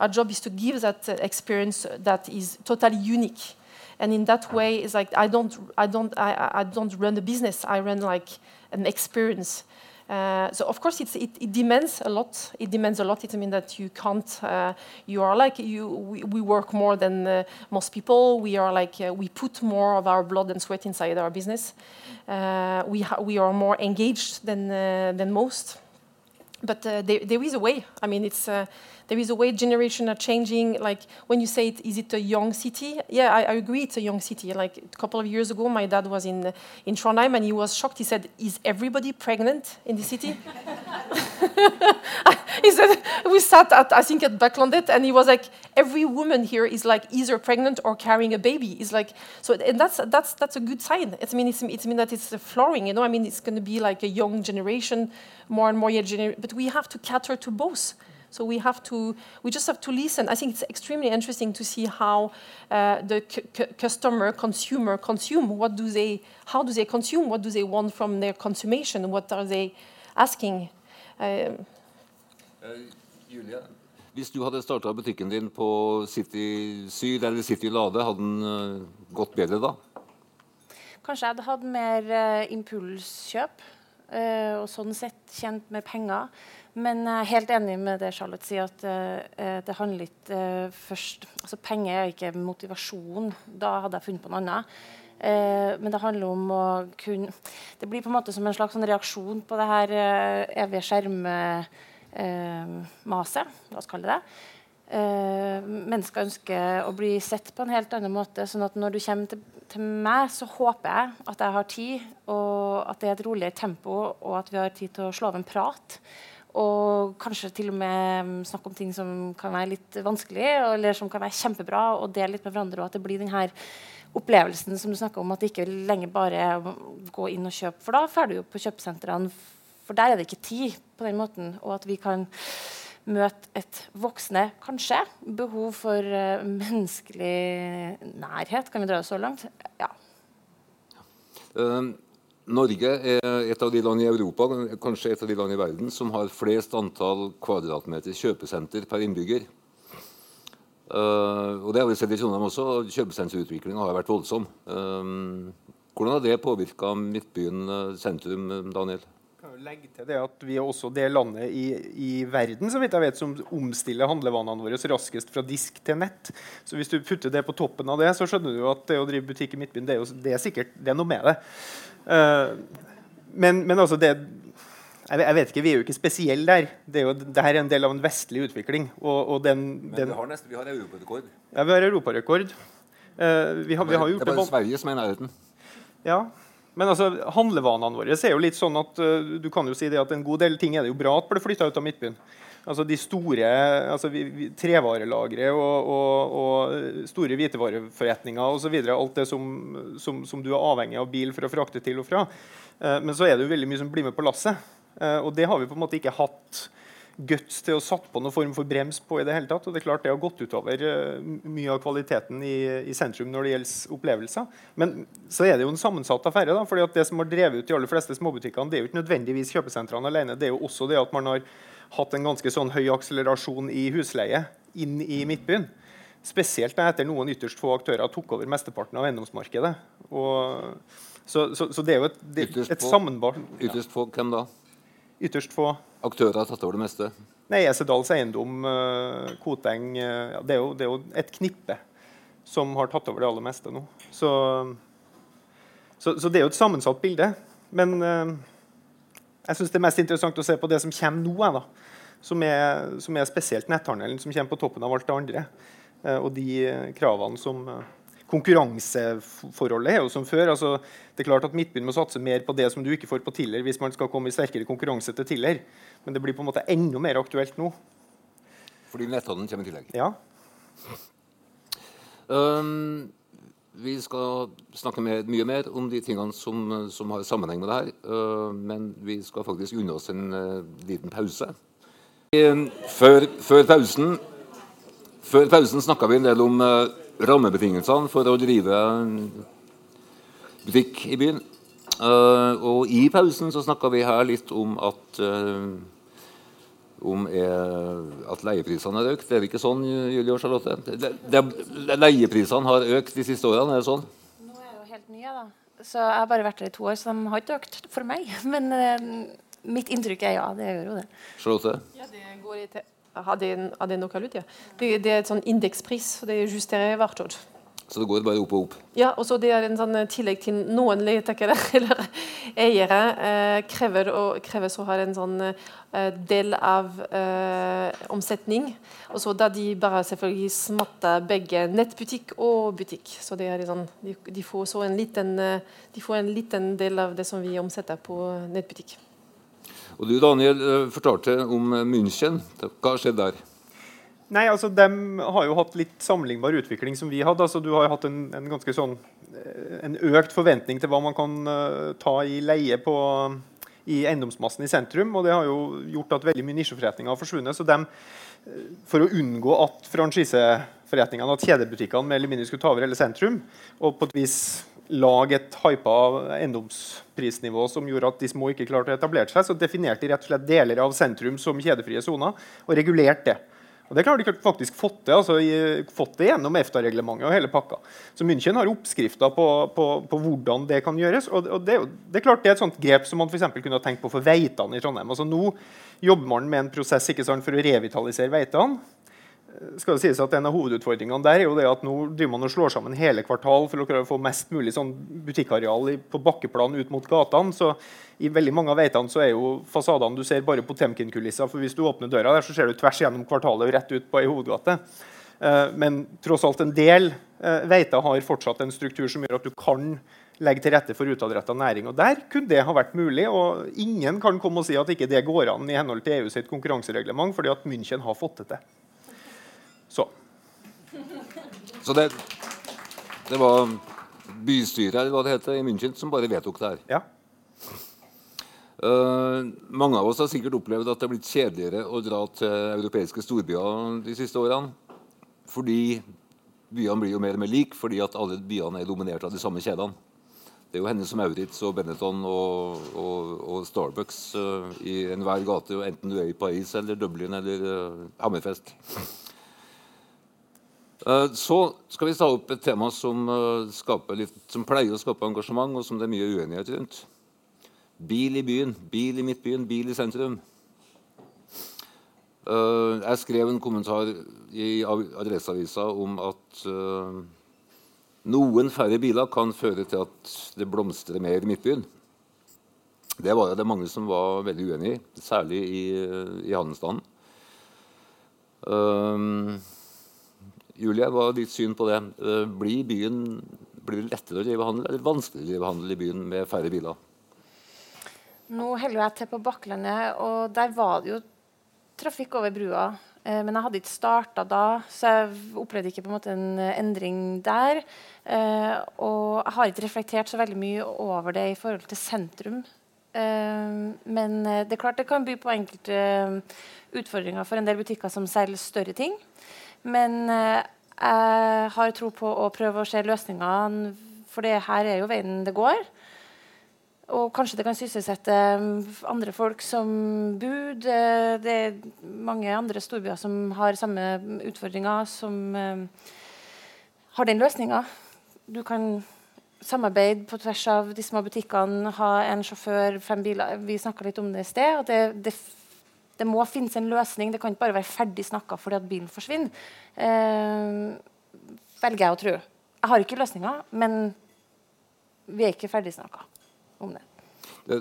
Speaker 5: our job is to give that uh, experience that is totally unique. And in that way, it's like I don't, I don't, I, I don't run a business. I run like an experience. Uh, so of course it, it, demands a lot. It demands a lot. It means that you can't. Uh, you are like you. We, we work more than uh, most people. We are like uh, we put more of our blood and sweat inside our business. Uh, we we are more engaged than than most. But there, there is a way. I mean, it's there is a way generation are changing. Like when you say, it, is it a young city? Yeah, I, I, agree, it's a young city. Like a couple of years ago, my dad was in in Trondheim and he was shocked. He said, "Is everybody pregnant in the city?" he said, "We sat at I think at Backlandet, and he was like, every woman here is like either pregnant or carrying a baby. Is like so, and that's that's that's a good sign. It's I mean it's it's mean that it's flowering. You know, I mean it's going to be like a young generation, more and more young generation. But we have to cater to both." So we have to, we just have to listen. I think it's extremely interesting to see how uh, the customer, consumer consume. What do they, how do they consume? What do they want from their consummation? What are they asking? Uh,
Speaker 3: uh, Julia, hvis du hadde starta butikken din på City Syd eller City Lade, hadde den uh, gått bedre da?
Speaker 4: Kanskje jeg hadde hatt mer uh, impulskjøp, og sånn sett tjent med penger. Men jeg er helt enig med det Charlotte sier, at uh, det handler ikke først altså Penger er ikke motivasjon. Da hadde jeg funnet på noe annet. Eh, men det handler om å kunne Det blir på en måte som en slags sånn reaksjon på det her eh, evige skjermmaset. Eh, la oss kalle det det. Uh, mennesker ønsker å bli sett på en helt annen måte. sånn at når du kommer til, til, meg, så håper jeg at jeg har tid, og at det er et roligere tempo, og at vi har tid til å slå av en prat. Og kanskje til og med snakke om ting som kan være litt vanskelig, eller som kan være kjempebra, og dele litt med hverandre. Og at det blir denne opplevelsen som du snakker om, at det ikke lenger bare er å gå inn og kjøpe. For da drar du jo på kjøpesentrene, for der er det ikke tid på den måten. Og at vi kan møte et voksne, kanskje, behov for uh, menneskelig nærhet. Kan vi dra det så langt? Ja.
Speaker 3: Uh, Norge er et av de land i Europa, kanskje et av de land i verden, som har flest antall kvadratmeter kjøpesenter per innbygger. Uh, og det har vi sett i Trondheim også. Kjøpesenterutviklinga har vært voldsom. hvordan har det påvirka Midtbyen sentrum, Daniel?
Speaker 6: Legge til det at vi er også det landet i, i, verden så vidt jeg vet, som omstiller handlevanene våre raskest fra disk til nett. Så hvis du putter det på toppen av det, så skjønner du at det å drive butikk i Midtbyen, det er, jo, det er sikkert det er noe med det. Uh, men, men, altså det jeg, vet ikke, Vi er jo ikke spesielle der. Det er jo, Dette er en del av en vestlig utvikling. Og, og den,
Speaker 3: men den, vi har, nesten, vi har europarekord.
Speaker 6: Ja, vi har europarekord. Uh, vi har, vi har
Speaker 3: det er bare Sverige som er i nærheten.
Speaker 6: Ja, men altså, handlevanene våre er jo litt sånn at uh, du kan jo si det at en god del ting er det jo bra at ble flytta ut av Midtbyen. Altså De store altså trevarelagre og, og, og, store hvitevareforretninger osv. Alt det som, som, som, du er avhengig av bil for å frakte til og fra. Uh, men så er det jo veldig mye som blir med på lasset. Uh, og det har vi på en måte ikke hatt guts til å satt på noen form for brems på i det hele tatt. Og det er klart det har gått utover uh, mye av kvaliteten i, i, sentrum når det gjelder opplevelser. Men så er det jo en sammensatt affære. da, fordi at Det som har drevet ut de aller fleste småbutikkene, det er jo ikke nødvendigvis kjøpesentrene alene. Det er jo også det at man har hatt en ganske sånn høy akselerasjon i husleie inn i Midtbyen. Spesielt etter noen ytterst få aktører tok over mesteparten av eiendomsmarkedet. Og, så, så, så, det er jo et, det, et sammenbart
Speaker 3: Ytterst få hvem da?
Speaker 6: Ytterst få
Speaker 3: aktører har tatt over det meste?
Speaker 6: Nei, Esedals Eiendom, uh, Koteng uh, ja, det, er jo, det, er jo, et knippe som har tatt over det aller meste nå. Så, så, så det er jo et sammensatt bilde. Men uh, jeg syns det er mest interessant å se på det som kommer nå. Da, som, er, som er spesielt netthandelen, som kommer på toppen av alt det andre. og de kravene som konkurranseforholdet er jo som før. Altså, det er klart at Midtbyen må satse mer på det som du ikke får på Tiller hvis man skal komme i sterkere konkurranse til Tiller. Men det blir på en måte enda mer aktuelt nå.
Speaker 3: Fordi netthandelen kommer i tillegg?
Speaker 6: Ja.
Speaker 3: Um, vi skal snakke mer, mye mer om de tingene som, som har sammenheng med det her. Uh, men vi skal faktisk unne oss en uh, liten pause. Um, før, før, pausen, før pausen snakka vi en del om uh, rammebetingelsene for å drive butikk i byen. Uh, og i pausen så snakka vi her litt om at uh, om er, at leieprisene har økt. Det er ikke sånn, Julie og Charlotte? Det, det, leieprisene har økt de siste årene, er det sånn?
Speaker 4: Nå er jeg jo helt ny, da. Så jeg har bare vært der i to år, så de har ikke økt for meg. Men uh, mitt inntrykk er ja, det gjør jo det.
Speaker 3: Charlotte?
Speaker 5: Ja, det går i har det, har det noe? Det, det er et sånn indekspris, så det justerer hvert år.
Speaker 3: Så det går bare opp og opp?
Speaker 5: Ja, og så det er en sånn eh, tillegg til noen leietakere eller eiere eh, krever, og, krever så har en sånn eh, del av eh, omsetning. Og så da de bare selvfølgelig smatter begge nettbutikk og butikk. Så det er sånn, de, de, får så en liten, eh, de får en liten del av det som vi omsetter på nettbutikk.
Speaker 3: Og Du Daniel, eh, fortalte om eh, München. Hva har skjedd der?
Speaker 6: Nei, altså De har jo hatt litt sammenlignbar utvikling som vi hadde. altså Du har jo hatt en, en ganske sånn eh, en økt forventning til hva man kan uh, ta i leie på, i eiendomsmassen i sentrum. og Det har jo gjort at veldig mye nisjeforretninger har forsvunnet. så de, For å unngå at franchiseforretningene, at kjedebutikkene mer eller mindre skulle ta over hele sentrum, og på et vis lage et hypa eiendomsprisnivå som gjorde at de små ikke klarte å etablere seg, så definerte de rett og slett deler av sentrum som kjedefrie soner og regulerte det. Og Det har de faktisk fått til, altså, fått det gjennom EFTA-reglementet og hele pakka. Så München har oppskrifter på, på, på, hvordan det kan gjøres. og, og det, det, er klart det er et sånt grep som man for kunne ha tenkt på for Veitan i Trondheim. Altså Nå jobber man med en prosess sant, for å revitalisere Veitan. Skal det sies at En av hovedutfordringene der er jo det at nå driver man og slår sammen hele kvartal for å få mest mulig sånn butikkareal på bakkeplan ut mot gatene. så I veldig mange av veitene så er jo fasadene du ser bare på Temkin-kulisser. for Hvis du åpner døra der, så ser du tvers gjennom kvartalet og rett ut på ei hovedgate. Eh, men tross alt en del eh, veiter har fortsatt en struktur som gjør at du kan legge til rette for utadretta næring. Og Der kunne det ha vært mulig. og Ingen kan komme og si at ikke det går an i henhold til EU sitt konkurransereglement, fordi at München har fått det til. Så.
Speaker 3: Så det, det var bystyret eller hva det heter, i München som bare vedtok det her?
Speaker 6: Ja.
Speaker 3: Uh, mange av oss har sikkert opplevd at det har blitt kjedeligere å dra til europeiske storbyer de siste årene. Fordi byene blir jo mer og mer like, fordi at alle byene er dominert av de samme kjedene. Det er jo henne som Maurits og Benetton og, og, og Starbucks uh, i enhver gate, enten du er i Paris eller Dublin eller uh, Hammerfest. Uh, så skal vi ta opp et tema som, litt, som, pleier å skape engasjement, og som det er mye uenighet rundt. Bil i byen, bil i midtbyen, bil i sentrum. jeg skrev en kommentar i Adresseavisa om at noen færre biler kan føre til at det blomstrer mer i Midtbyen. Det var det mange som var veldig uenig i, særlig i, i handelsstanden. Julie, hva er ditt syn på det? Uh, blir, byen, blir, det lettere å drive handel eller vanskeligere å drive handel i byen med færre biler?
Speaker 4: Nå holder jeg til på Bakklandet, og der var det jo trafikk over brua Eh, men jeg hadde ikke starta da, så jeg opplevde ikke på en måte en eh, endring der. Eh, og jeg har ikke reflektert så veldig mye over det i forhold til sentrum. men det er klart det kan by på enkelte utfordringer for en del butikker som selger større ting. Men jeg har tro på å prøve å se løsningene, for det her er jo veien det går. Og kanskje det kan sysselsette um, andre folk som bud. Det er mange andre storbyer som har samme utfordringer, som har den løsninga. Du kan samarbeide på tvers av de små butikkene, ha en sjåfør, fem biler. Vi snakka litt om det i sted. og det, det, det, må finnes en løsning. Det kan ikke bare være ferdig snakka fordi at bilen forsvinner. Eh, velger jeg å tro. Jeg har ikke løsninga, men vi er ikke ferdig snakka om det.
Speaker 3: det.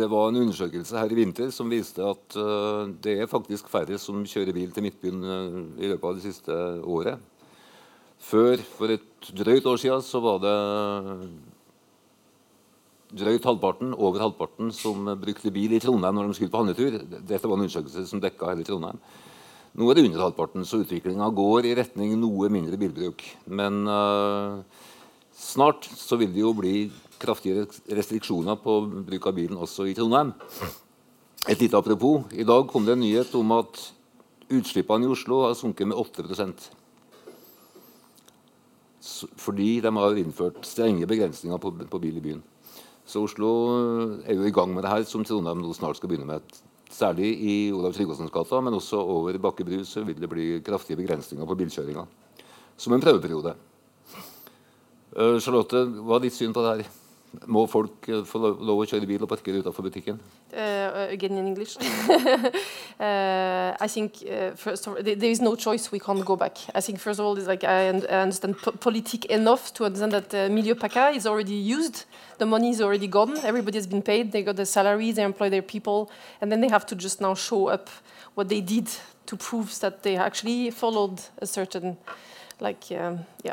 Speaker 3: det var en undersøkelse her i vinter som viste at uh, det er faktisk færre som kjører bil til Midtbyen uh, i løpet av det siste året. Før, for et drøyt år siden, så var det drøyt halvparten, over halvparten som brukte bil i Trondheim når de skulle på handletur. Dette var en undersøkelse som dekka hele Trondheim. Nå er det under halvparten, så utviklinga går i retning noe mindre bilbruk. Men uh, snart så vil det jo bli kraftige restriksjoner på bruk av bilen også i Trondheim. Et lite apropos. I dag kom det en nyhet om at utslippene i Oslo har sunket med 8% Fordi de har innført strenge begrensninger på, på bil i byen. Så Oslo er jo i gang med det her, som Trondheim nå snart skal begynne med. Særlig i Olav Tryggvasons gata, men også over Bakkebru så vil det bli kraftige begrensninger på bilkjøringa. Som en prøveperiode. Uh, Charlotte, hva er ditt syn på det her? Må folk uh, få lov å kjøre bil og parkere utenfor butikken?
Speaker 5: Uh, again in English. uh, I think uh, first of, all, there is no choice. We can't go back. I think first of all, like I, understand politic enough to understand that uh, Milieu PACA is already used. The money is already gone. Everybody has been paid. They got their salaries. They employ their people, and then they have to just now show up what they did to prove that they actually followed a certain, like, um, yeah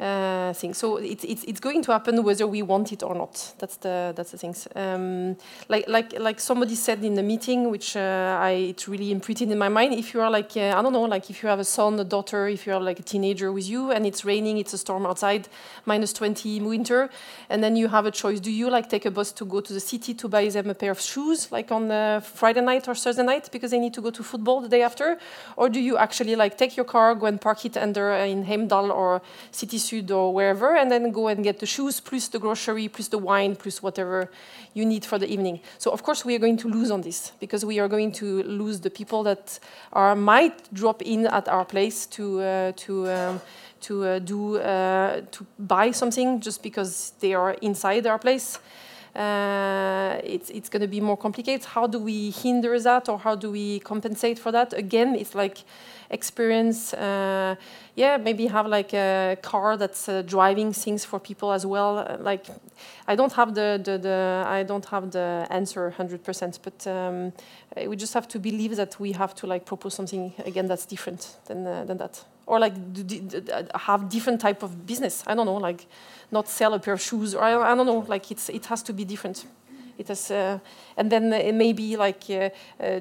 Speaker 5: uh, thing. So it's, it's, it's going to happen whether we want it or not. That's the that's the things. Um, like like like somebody said in the meeting, which uh, I it's really imprinted in my mind. If you are like uh, I don't know, like if you have a son, a daughter, if you have like a teenager with you, and it's raining, it's a storm outside, minus 20 winter, and then you have a choice. Do you like take a bus to go to the city to buy them a pair of shoes, like on uh, Friday night or Thursday night, because they need to go to football the day after, or do you actually like take your car, go and park it under uh, in Heimdal or City Or wherever, and then go and get the shoes, plus the grocery, plus the wine, plus whatever you need for the evening. So of course we are going to lose on this because we are going to lose the people that are might drop in at our place to uh, to. Um, to uh, do uh, to buy something just because they are inside our place uh, it's, it's going to be more complicated. How do we hinder that or how do we compensate for that? Again, it's like experience. Uh, yeah, maybe have like a car that's uh, driving things for people as well. Like, I don't have the, the, the I don't have the answer 100%, but um, we just have to believe that we have to like propose something again that's different than uh, than that, or like uh, have different type of business. I don't know, like not sell a pair of shoes, or I, I don't know, like it's it has to be different. It has, uh, and then maybe like uh, uh,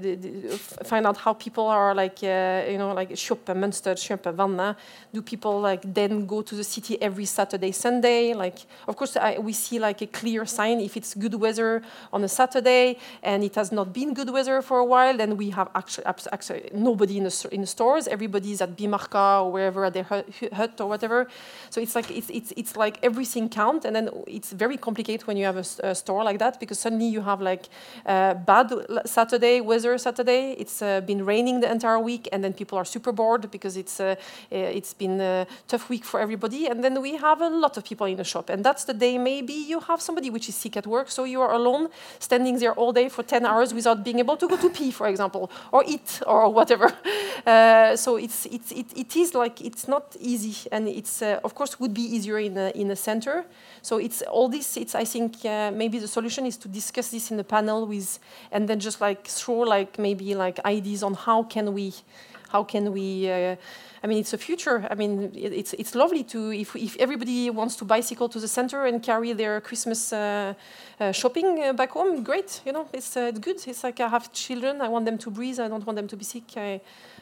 Speaker 5: find out how people are like you know like shoppe Mønster, kjøpe vannet. Do people like then go to the city every Saturday, Sunday? Like of course I, we see like a clear sign if it's good weather on a Saturday and it has not been good weather for a while. Then we have actually, actually nobody in the in the stores. Everybody's at Bimarka or wherever at their hut or whatever. So it's like it's it's it's like everything counts, and then it's very complicated when you have a, a store like that because suddenly you have like uh, bad Saturday weather Saturday. It's uh, been raining the entire week, and then people are super bored because it's uh, it's been a tough week for everybody. And then we have a lot of people in the shop, and that's the day maybe you have somebody which is sick at work, so you are alone, standing there all day for 10 hours without being able to go to pee, for example, or eat or whatever. Uh, so it's it's it, it is like it's not easy, and it's uh, of course would be easier in a, in a center. So it's all this. It's I think uh, maybe the solution is to discuss this in the panel with, and then just like throw like maybe like ideas on how can we, how can we. Uh, I mean, it's a future. I mean, it's it's lovely to if if everybody wants to bicycle to the center and carry their Christmas uh, uh, shopping uh, back home. Great, you know, it's uh, it's good. It's like I have children. I want them to breathe. I don't want them to be sick. I,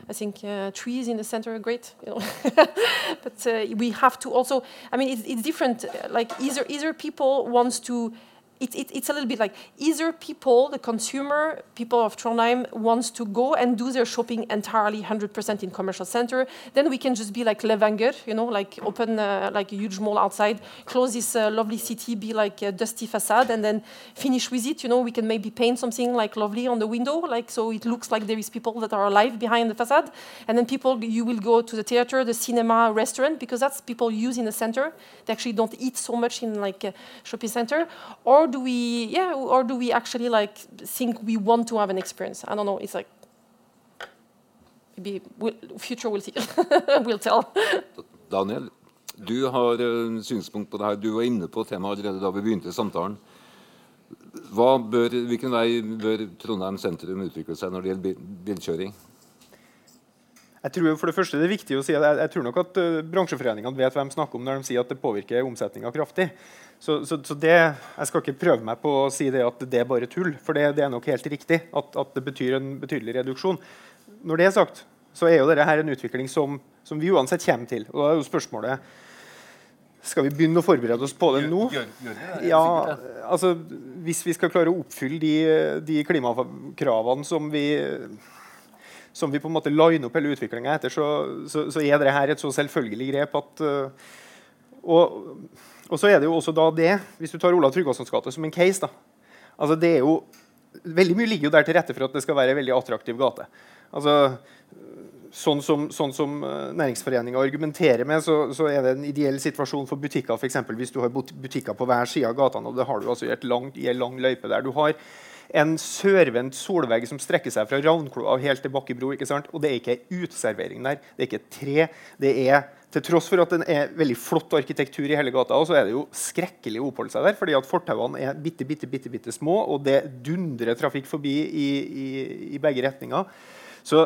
Speaker 5: I think uh, trees in the center are great, you know. but uh, we have to also. I mean, it's, it's different. Like either either people wants to it, it, it's a little bit like either people, the consumer, people of Trondheim, wants to go and do their shopping entirely 100% in commercial center. Then we can just be like Levanger, you know, like open uh, like a huge mall outside, close this uh, lovely city, be like a dusty facade, and then finish with it. You know, we can maybe paint something like lovely on the window, like so it looks like there is people that are alive behind the facade. And then people, you will go to the theater, the cinema, restaurant, because that's people use in the center. They actually don't eat so much in like a shopping center. Or do we yeah or do we actually like think we want to have an experience i don't know it's like maybe we'll, future will, will tell
Speaker 3: Daniel, du har uh, synspunkt på det her. Du var inne på temaet allerede da vi begynte samtalen. Bør, hvilken vei bør Trondheim sentrum utvikle seg når det gjelder bilkjøring?
Speaker 6: Jeg tror for det første det er viktig å si at jeg, jeg tror nok at uh, bransjeforeningene vet hvem de snakker om når de sier at det påvirker omsetninga kraftig. Så, så, så det, Jeg skal ikke prøve meg på å si det at det er bare tull, for det, det er nok helt riktig at, at, det betyr en betydelig reduksjon. Når det er sagt, så er jo dette her en utvikling som, som vi uansett kommer til. Og da er jo spørsmålet skal vi begynne å forberede oss på det nå? Ja, altså, Hvis vi skal klare å oppfylle de, de klimakravene som vi, som vi på en måte liner opp hele utviklinga etter, så, så, så, er dette her et så selvfølgelig grep at uh, og og så er det jo også da det, Hvis du tar Olav Tryggvasons gate som en case da, altså det er jo, Veldig mye ligger jo der til rette for at det skal være en veldig attraktiv gate. Altså, sånn som, sånn som eh, Næringsforeninga argumenterer med, så, så, er det en ideell situasjon for butikker. For eksempel, hvis du har butikker på hver side av gatene, og det har du altså i, et langt, i en lang løype der. Du har en sørvendt solvegg som strekker seg fra Ravnkloa helt til Bakkebro. ikke sant? Og det er ikke uteservering der. Det er ikke et tre. det er til tross for at den er veldig flott arkitektur i hele gata, så er det jo skrekkelig å oppholde seg der. fordi at Fortauene er bitte, bitte, bitte, bitte små, og det dundrer trafikk forbi i, i, i begge retninger. Så,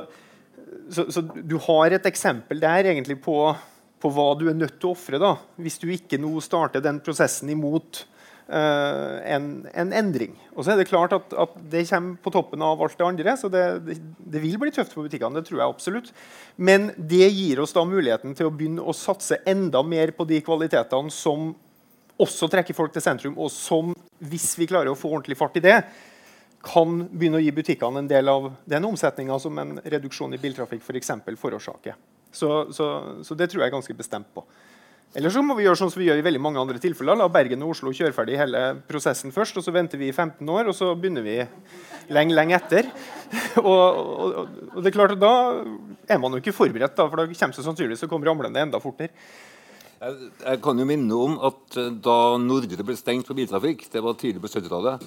Speaker 6: så, så, du har et eksempel der egentlig på, på hva du er nødt til å ofre hvis du ikke nå starter den prosessen imot en, en, endring. Og så er det klart at, at, det kommer på toppen av alt det andre. Så det, det, det, vil bli tøft for butikkene. det tror jeg absolutt. Men det gir oss da muligheten til å begynne å satse enda mer på de kvalitetene som også trekker folk til sentrum, og som, hvis vi klarer å få ordentlig fart i det, kan begynne å gi butikkene en del av den omsetninga som en reduksjon i biltrafikk for eksempel, forårsaker. Så, så, så det tror jeg er ganske bestemt på. Eller så må vi gjøre sånn som vi gjør i veldig mange andre tilfeller. La Bergen og Oslo kjøre ferdig hele prosessen først, og så venter vi i 15 år, og så begynner vi lenge, lenge etter. og, og, og, det er klart at Da er man jo ikke forberedt, da, for da kommer så sannsynligvis å komme ramlende enda fortere.
Speaker 3: Jeg, jeg kan jo minne om at eh, da Nordre ble stengt for biltrafikk, det var tidlig på 70-tallet,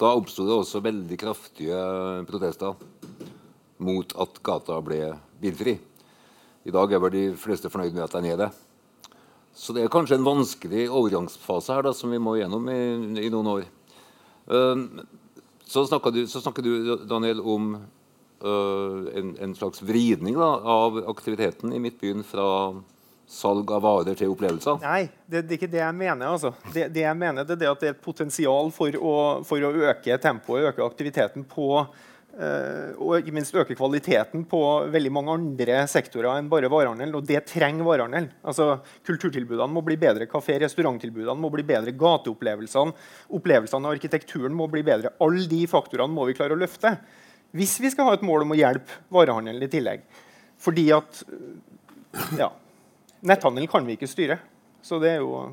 Speaker 3: da oppsto det også veldig kraftige protester mot at gata ble bilfri. I dag er vel de fleste fornøyd med at den er det. Så det er kanskje en vanskelig overgangsfase her da, som vi må gjennom i, i noen år. Uh, så snakker du, så snakker du Daniel, om uh, en, en, slags vridning da, av aktiviteten i Midtbyen fra salg av varer til opplevelser?
Speaker 6: Nei, det, det, er ikke det jeg mener. Altså. Det, det, jeg mener det er at det er et potensial for å, for å øke tempoet, øke aktiviteten på og ikke minst øke kvaliteten på veldig mange andre sektorer enn bare varehandel. Og det trenger varehandel. Altså, kulturtilbudene må bli bedre, kafé- restauranttilbudene må bli bedre, gateopplevelsene, opplevelsene av arkitekturen må bli bedre. Alle de faktorene må vi klare å løfte hvis vi skal ha et mål om å hjelpe varehandelen i tillegg. Fordi at ja, netthandel kan vi ikke styre. Så det er jo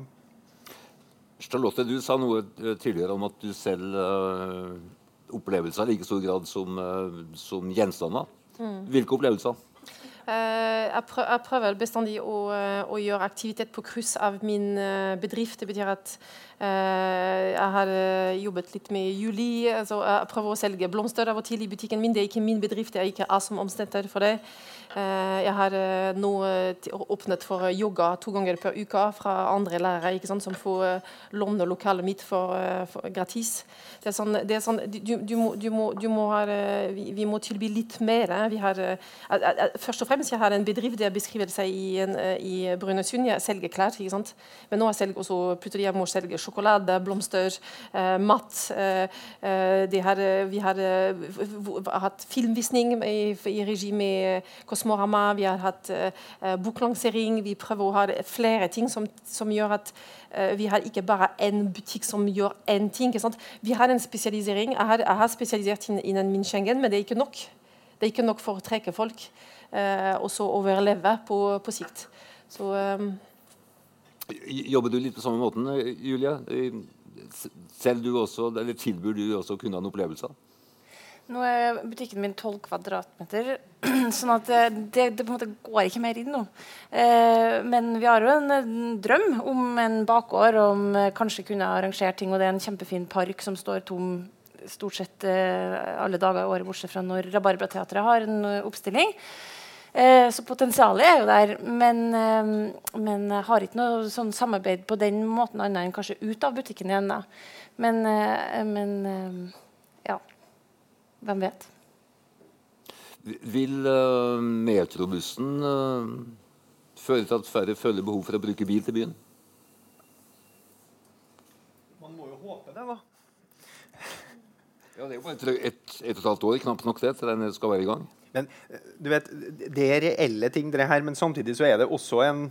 Speaker 3: Charlotte, du sa noe eh, tidligere om at du selv uh opplevelser i like stor grad som, eh, som gjenstander. Mm. Hvilke opplevelser?
Speaker 5: Uh, jeg, prøver, jeg, prøver bestandig å, uh, å, gjøre aktivitet på kryss av min bedrift. Det betyr at jeg har jobbet litt med juli. Altså jeg prøver å selge blomster av og til i butikken min. Det er ikke min bedrift, jeg er ikke A som omstender for det. Eh, jeg har eh, nå eh, åpnet for yoga to ganger per uke fra andre lærere sant, som får låne lokalet mitt for, for, gratis. Det er sånn, det er sånn du, du, må, du, må, du må ha, vi, vi, må tilby litt mer. Har, først og fremst jeg har en bedrift der beskriver seg i, en, i Brønnøysund. Jeg selger klær. ikke sant? Men nå jeg også jeg må selge sjokolade, blomster, mat. Har, vi har hatt filmvisning i, i regi med Kosmos Kosmorama, vi har hatt uh, boklansering. Vi prøver å ha flere ting som, som gjør at uh, vi har ikke bare én butikk som gjør én ting. Vi har en spesialisering. Jeg har, jeg har spesialisert innen min Schengen, men det er ikke nok. Det er ikke nok for å trekke folk uh, og så overleve på, på sikt. Så, um,
Speaker 3: Jobber du litt på samme måten, Julia? Selv du også, eller Tilbyr du også kundene opplevelser?
Speaker 4: Nå er butikken min 12 kvadratmeter, sånn at det, det, det, på en måte går ikke mer inn nå. Eh, men vi har jo en, en, drøm om en bakgård, om eh, kanskje kunne arrangere ting. Og det er en kjempefin park som står tom stort sett eh, alle dager i året, bortsett fra når Rabarbrateatret har en oppstilling. Eh, så potensialet er jo der. Men, eh, jeg har ikke noe sånn samarbeid på den måten annet enn kanskje ut av butikken igjen. Da. Men, eh, men. Hvem vet?
Speaker 3: Vil uh, metrobussen uh, føre til at færre føler behov for å bruke bil til byen?
Speaker 6: Man må jo håpe det, da.
Speaker 3: Ja, Det er jo bare et, et, et og et halvt år, knapt nok det, til den skal være i gang.
Speaker 6: Men du vet, Det er reelle ting, det her, men samtidig så er det også en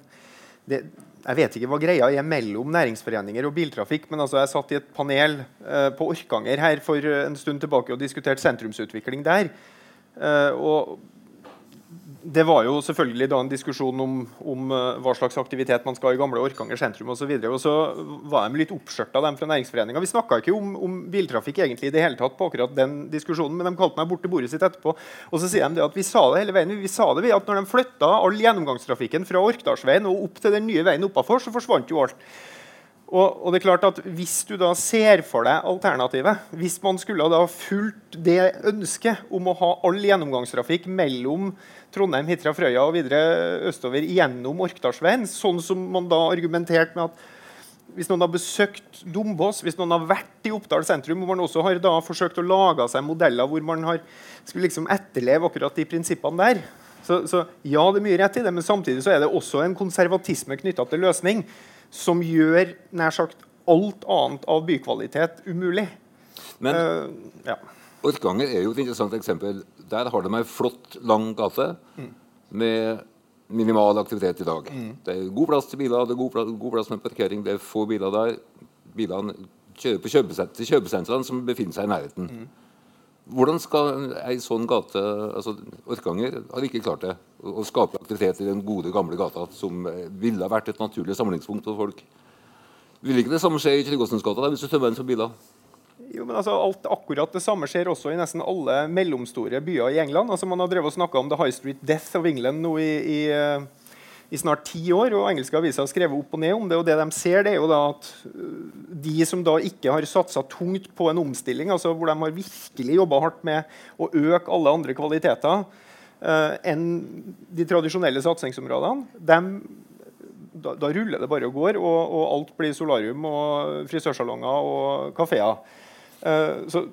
Speaker 6: det, jeg vet ikke hva greia er mellom næringsforeninger og biltrafikk, men altså jeg satt i et panel eh, på Orkanger her for en stund tilbake og diskuterte sentrumsutvikling der. Eh, og det var jo selvfølgelig da en diskusjon om, om uh, hva slags aktivitet man skal ha i gamle Orkanger sentrum osv. Og, og så var de litt oppskjørta, dem fra næringsforeninga. Vi snakka ikke om, om, biltrafikk egentlig i det hele tatt på akkurat den diskusjonen, men de kalte meg bort til bordet sitt etterpå. Og så sier de at vi sa det hele veien. Vi sa det ved at når de flytta all gjennomgangstrafikken fra Orkdalsveien og opp til den nye veien oppafor, så forsvant jo alt. Og, og, det er klart at Hvis du da ser for deg alternativet, hvis man skulle da fulgt det ønsket om å ha all gjennomgangstrafikk mellom Trondheim, Hitra, Frøya og videre østover gjennom Orkdalsveien, sånn som man da argumenterte med at hvis noen har besøkt Dombås, hvis noen har vært i Oppdal sentrum, hvor man også har da forsøkt å lage seg modeller hvor man har, skulle liksom etterleve akkurat de prinsippene der, så, så, ja, det er mye rett i det, men samtidig så er det også en konservatisme knytta til løsning som gjør nær sagt alt annet av bykvalitet umulig.
Speaker 3: Men uh, ja. Orkanger er jo et interessant eksempel. Der har de ei flott, lang gate mm. med minimal aktivitet i dag. Mm. Det er god plass til biler, det er god plass, god plass, med parkering, det er få biler der. Bilene kjører på kjøpesentrene som befinner seg i nærheten. Mm. Hvordan skal ei sånn gate altså Orkanger har ikke klart det. Å, skape aktivitet i den gode, gamle gata som eh, ville vært et naturlig samlingspunkt for folk. Vil ikke det samme skje i Tryggåsensgata hvis du tømmer den for biler?
Speaker 6: Jo, men altså, alt, Akkurat det samme skjer også i nesten alle mellomstore byer i England. Altså, man har drevet og snakka om The High Street Death of England nå i, i, i snart ti år. og Engelske aviser har skrevet opp og ned om det. og det de ser det er jo da at øh, De som da ikke har satsa tungt på en omstilling, altså hvor de har virkelig jobba hardt med å øke alle andre kvaliteter uh, enn de tradisjonelle satsingsområdene, dem, da, da, ruller det bare og går, og, og alt blir solarium og frisørsalonger og kafeer. Uh, så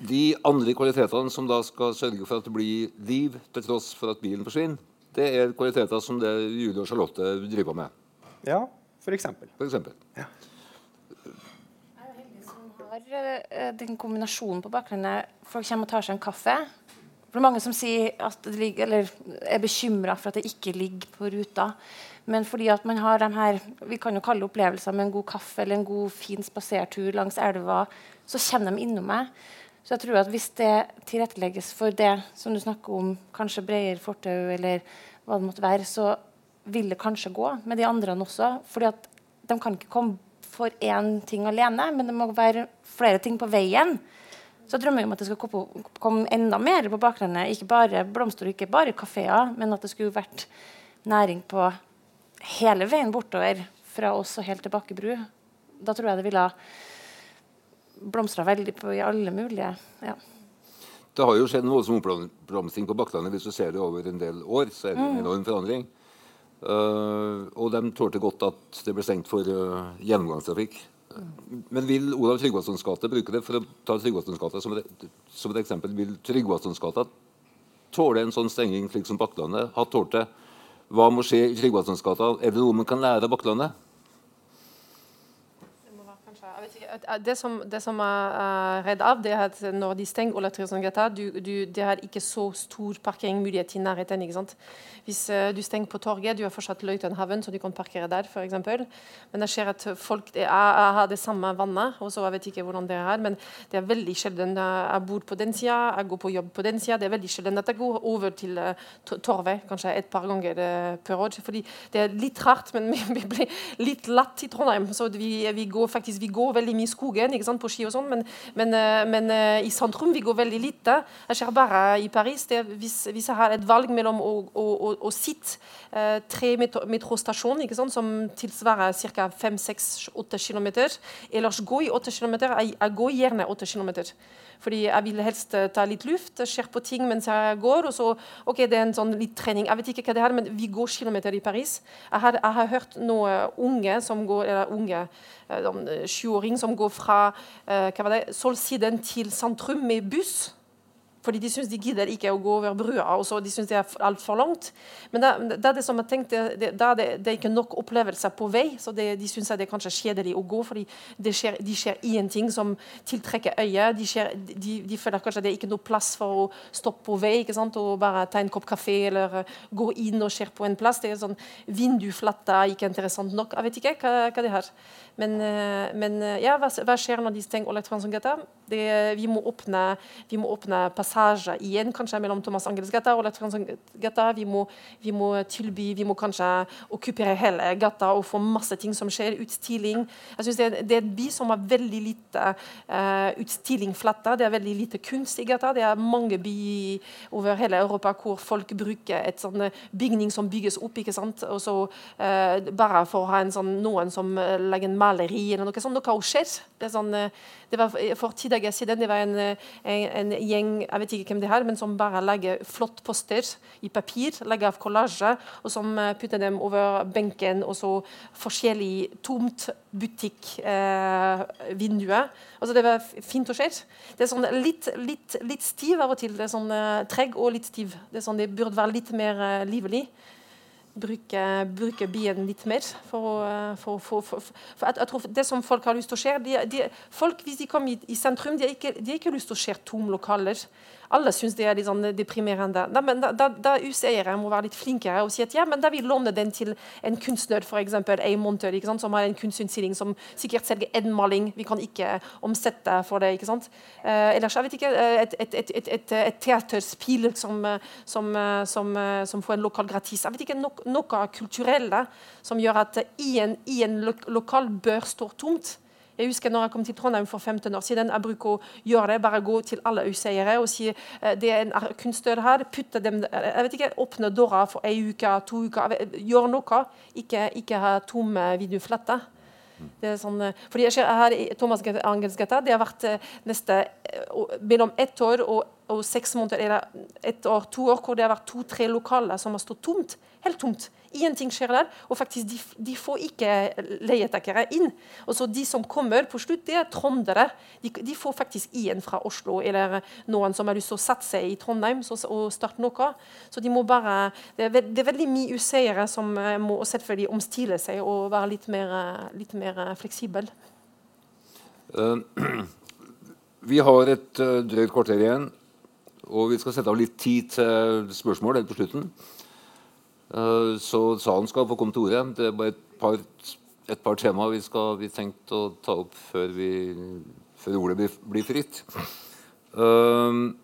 Speaker 3: de andre kvalitetene som da skal sørge for at det blir liv til tross for at bilen forsvinner, det er kvaliteter som det Julie og Charlotte driver med.
Speaker 6: Ja, for eksempel.
Speaker 3: For eksempel.
Speaker 6: som
Speaker 4: har eh, den kombinasjonen på bakgrunnen Folk kommer og tar seg en kaffe. For det er mange som sier at det ligger, eller er bekymra for at det ikke ligger på ruta. Men fordi at man har de her vi kan jo kalle opplevelser med en god kaffe eller en god, fin spasertur langs elva, så kommer de innom meg. Så jeg tror at hvis det tilrettelegges for det som du snakker om, kanskje bredere fortau eller hva det måtte være, så vil det kanskje gå med de andre også. fordi at de kan ikke komme for én ting alene, men det må være flere ting på veien. Så jeg drømmer om at det skal komme enda mer på bakgrunnen. Ikke bare blomster og ikke bare kafeer, men at det skulle vært næring på hele veien bortover fra oss og helt til Bakkebru. Da tror jeg det ville blomstra veldig på i alle mulige ja.
Speaker 3: Det har jo skjedd en voldsom oppblomstring på Bakklandet. Hvis du ser det over en del år, så er det en mm. enorm forandring. Uh, og de tålte godt at det ble stengt for uh, gjennomgangstrafikk. Men vil Olav Tryggvasons gate bruke det for å ta Tryggvasons gate som, som, et eksempel, vil Tryggvasons gate tåle en sånn stenging slik som Bakklandet har tålt det? Hva må skje i Tryggvasons gate? Er det noe man kan lære av Bakklandet?
Speaker 5: det som, det som jeg er redd av, det er at når de stenger Ola Tryggvasongata, det er ikke så stor parkeringsmulighet i nærheten. ikke sant? Hvis uh, du stenger på torget, du har fortsatt Løitenhaven, så du kan parkere der f.eks. Men jeg ser at folk det er, har det samme vannet, og så jeg vet ikke hvordan det er, men det er veldig sjelden jeg bor på den sida, jeg går på jobb på den sida. Det er veldig sjelden at jeg går over til uh, Torvet kanskje et par ganger per år. fordi det er litt rart, men vi blir litt latt i Trondheim. så vi, vi, går faktisk, vi går veldig mye i skogen ikke sant, på ski og sånn, men, men, men i sentrum vi går veldig lite. Jeg ser bare i Paris. Det, hvis, hvis jeg har et valg mellom å, å, å å sitte eh, tre metrostasjoner som tilsvarer ca. 5-6-8 km. Ellers gå i 8 km. Jeg, jeg går gjerne 8 km. Fordi jeg vil helst eh, ta litt luft, ser på ting mens jeg går. og så, ok, det er en sånn litt trening. Jeg vet ikke hva det er, men vi går kilometer i Paris. Jeg har, jeg har hørt noen unge som går, eller unge, eh, sjuåring som går fra var det, Solsiden til sentrum med buss. Fordi de syns de gidder ikke å gå over brua. og så De syns det er altfor langt. Men det, da er det som jeg tenkte, det, det, det, er ikke nok opplevelser på vei. så De syns det er kanskje kjedelig å gå, fordi det skjer, de ser ingenting som tiltrekker øyet. De, skjer, de, de, føler kanskje det er ikke noe plass for å stoppe på vei ikke sant? og bare ta en kopp kaffe eller uh, gå inn og se på en plass. Det er sånn Vinduflatta ikke interessant nok. Jeg vet ikke hva, hva det er. Men, uh, men uh, ja, hva, hva, skjer når de stenger Oleg Transongata? Vi må åpne, vi må åpne passasjer igjen, kanskje mellom Thomas Angels gata og gata. Vi må, vi må tilby, vi må kanskje okkupere hele gata og få masse ting som skjer. Utstilling. Jeg synes det, det er en by som har veldig lite uh, utstillingflater. Det er veldig lite kunst i gata. Det er mange byer over hele Europa hvor folk bruker et sånn bygning som bygges opp, ikke sant? og så uh, bare for å ha en sånn, noen som legger en maleri eller noe sånt. Noe skjer. Det, sånn, det var for ti dager siden det var en, en, en gjeng jeg vet ikke hvem det er, men som bare legger flott poster i papir, legger av kollasje, og som eh, putter dem over benken, og så forskjellig tomt butikkvinduer. Eh, altså, det var fint og skjedd. Det er sånn litt, litt, litt, stiv av og til. Det er sånn eh, treg og litt stiv. Det, sånn, det burde være litt mer eh, livlig bruke, bruke byen litt mer. For, for, for, for jeg, jeg, tror Det som folk har lyst til å se Folk, Hvis de kommer i, i sentrum, de har, ikke, ikke lyst til å se tomme lokaler alle syns det er litt sånn deprimerende. Da, men da, da, da UC-eiere må være litt flinkere og si at ja, men da vil låne den til en kunstner, f.eks. en montør som har en kunstutstilling som sikkert selger én maling. Vi kan ikke omsette for det. ikke sant? Eh, ellers jeg vet ikke, eh, et, et, et, et, et teaterspill som, som, som, som, får en lokal gratis. Jeg vet ikke, no, Noe kulturelle som gjør at i en, i en lo lokal bør stå tomt Jeg husker når jeg kom til Trondheim for 15 år siden. Jeg bruker å gjøre det, bare gå til alle øyseiere og si eh, det er en kunstner her. putte dem, jeg vet ikke, Åpne døra for ei uke, to uker. Gjør noe. Ikke, ikke ha tomme videofletter. Det er sånn, eh, fordi jeg ser her i Thomas Angelsgata, det har vært eh, neste, mellom ett år og, og seks måneder, eller ett år, to år, hvor det har vært to-tre lokaler som har stått tomt. Helt tomt. Ingenting skjer der. Og faktisk, de, de får ikke leietakere inn. Og så De som kommer på slutt, det er trondere. De, de, får faktisk igjen fra Oslo, eller noen som har lyst til å satse i Trondheim så, og starte noe. Så de må bare, Det er, det er veldig mye useiere som eh, må selvfølgelig omstille seg og være litt mer, litt mer fleksibel. Uh,
Speaker 3: vi har et uh, drøyt kvarter igjen, og vi skal sette av litt tid til spørsmål på slutten. Eh, så salen skal få komme til orde. Det er bare et par, et par temaer vi, skal, vi tenkte å ta opp før, vi, før ordet blir, blir fritt. Uh,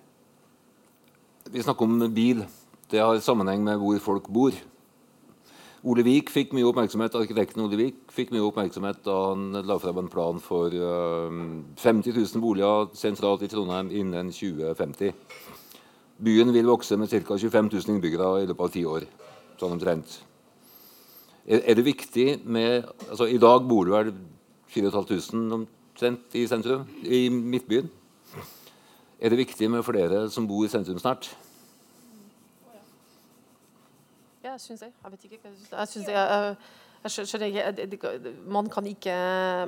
Speaker 3: vi snakker om bil. Det har sammenheng med hvor folk bor. Ole Vik fikk mye oppmerksomhet, Arkitekten Ole Vik fikk mye oppmerksomhet da han la fram en plan for uh, 50 000 boliger sentralt i Trondheim innen 2050. Byen vil vokse med ca. 25 000 innbyggere i løpet av ti år sånn omtrent. Er, er, det viktig med altså I dag bor du vel 4500 omtrent i sentrum, i Midtbyen. Er det viktig med flere som bor i sentrum snart?
Speaker 5: Ja, syns jeg. Jeg vet ikke. hva Jeg synes det er, man kan ikke,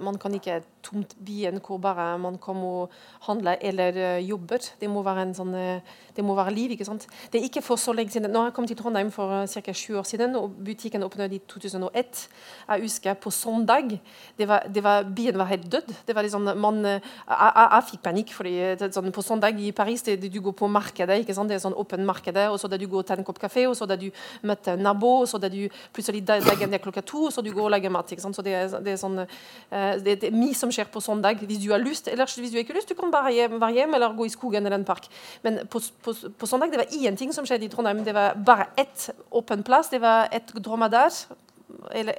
Speaker 5: man kan ikke tomt byen hvor bare man kommer og handler eller uh, jobber. Det må være sånn, uh, det må være liv. ikke sant? Det er ikke for så lenge siden. Nå har jeg kommet til Trondheim for uh, ca. sju år siden, og butikken åpnet i 2001. Jeg husker på søndag det var, det var, Byen var helt død. Det var liksom, man, jeg, jeg, jeg fikk panikk. fordi sånn, På søndag i Paris det, du går på markedet, ikke sant? det er sånn åpent marked, og så da du går og tar en kopp kaffe, og så da du møter nabo, og så da du plutselig dagen er klokka to så du går og legger mat. Så det er, det er sånn, uh, det, det, er mye som skjer på søndag. Hvis du har lyst, eller hvis du ikke har lyst, du kan bare hjem, være hjemme eller gå i skogen eller en park. Men på, på, på søndag det var ingenting som skjedde i Trondheim. Det var bare ett åpen plass. Det var et dromedar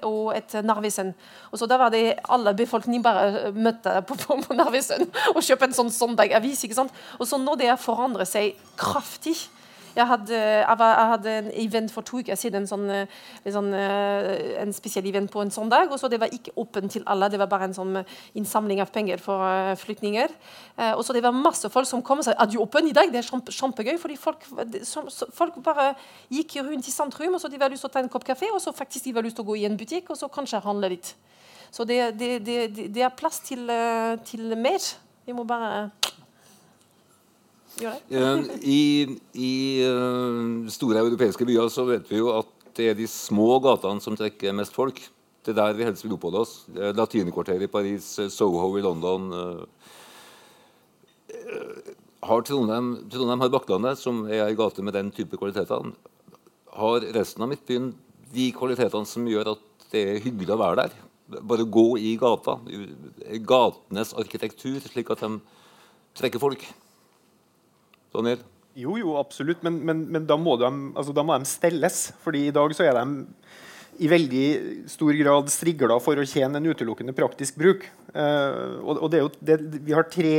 Speaker 5: og et Narvesen. Og så Da var det alle befolkningen bare møtte på, på, på Narvesen og kjøpte en sånn søndagavis. Og så nå det har forandret seg kraftig. Jeg hadde, jeg, var, jeg hadde, en event for to uker siden, en, sånn, en, sånn, eh, en spesiell event på en søndag. og så Det var ikke åpent til alle, det var bare en sånn innsamling av penger for uh, flyktninger. Uh, og så Det var masse folk som kom og sa er du åpen i dag. Det er kjempe, kjempegøy. fordi folk, som, folk, bare gikk rundt i sentrum, og så de var lyst til å ta en kopp kaffe, og så faktisk de var lyst til å gå i en butikk og så kanskje handle litt. Så det, det, det, det er plass til, til mer. Vi må bare
Speaker 3: Eh, I, i uh, store europeiske byer så vet vi jo at det er de små gatene som trekker mest folk. Det er der vi helst vil oppholde oss. Latinerkvarteret i Paris, eh, Soho i London. Har Trondheim, Trondheim har Bakklandet, som er ei gate med den type kvaliteter. Har resten av Midtbyen de kvalitetene som gjør at det er hyggelig å være der? Bare gå i gata. Gatenes arkitektur, slik at de trekker folk. Daniel?
Speaker 6: Jo, jo, absolutt. Men, men, men da, må de, altså, da, må de, stelles. Fordi i dag så er de i veldig stor grad strigla for å tjene en utelukkende praktisk bruk. Uh, og, og det er jo, det, Vi har tre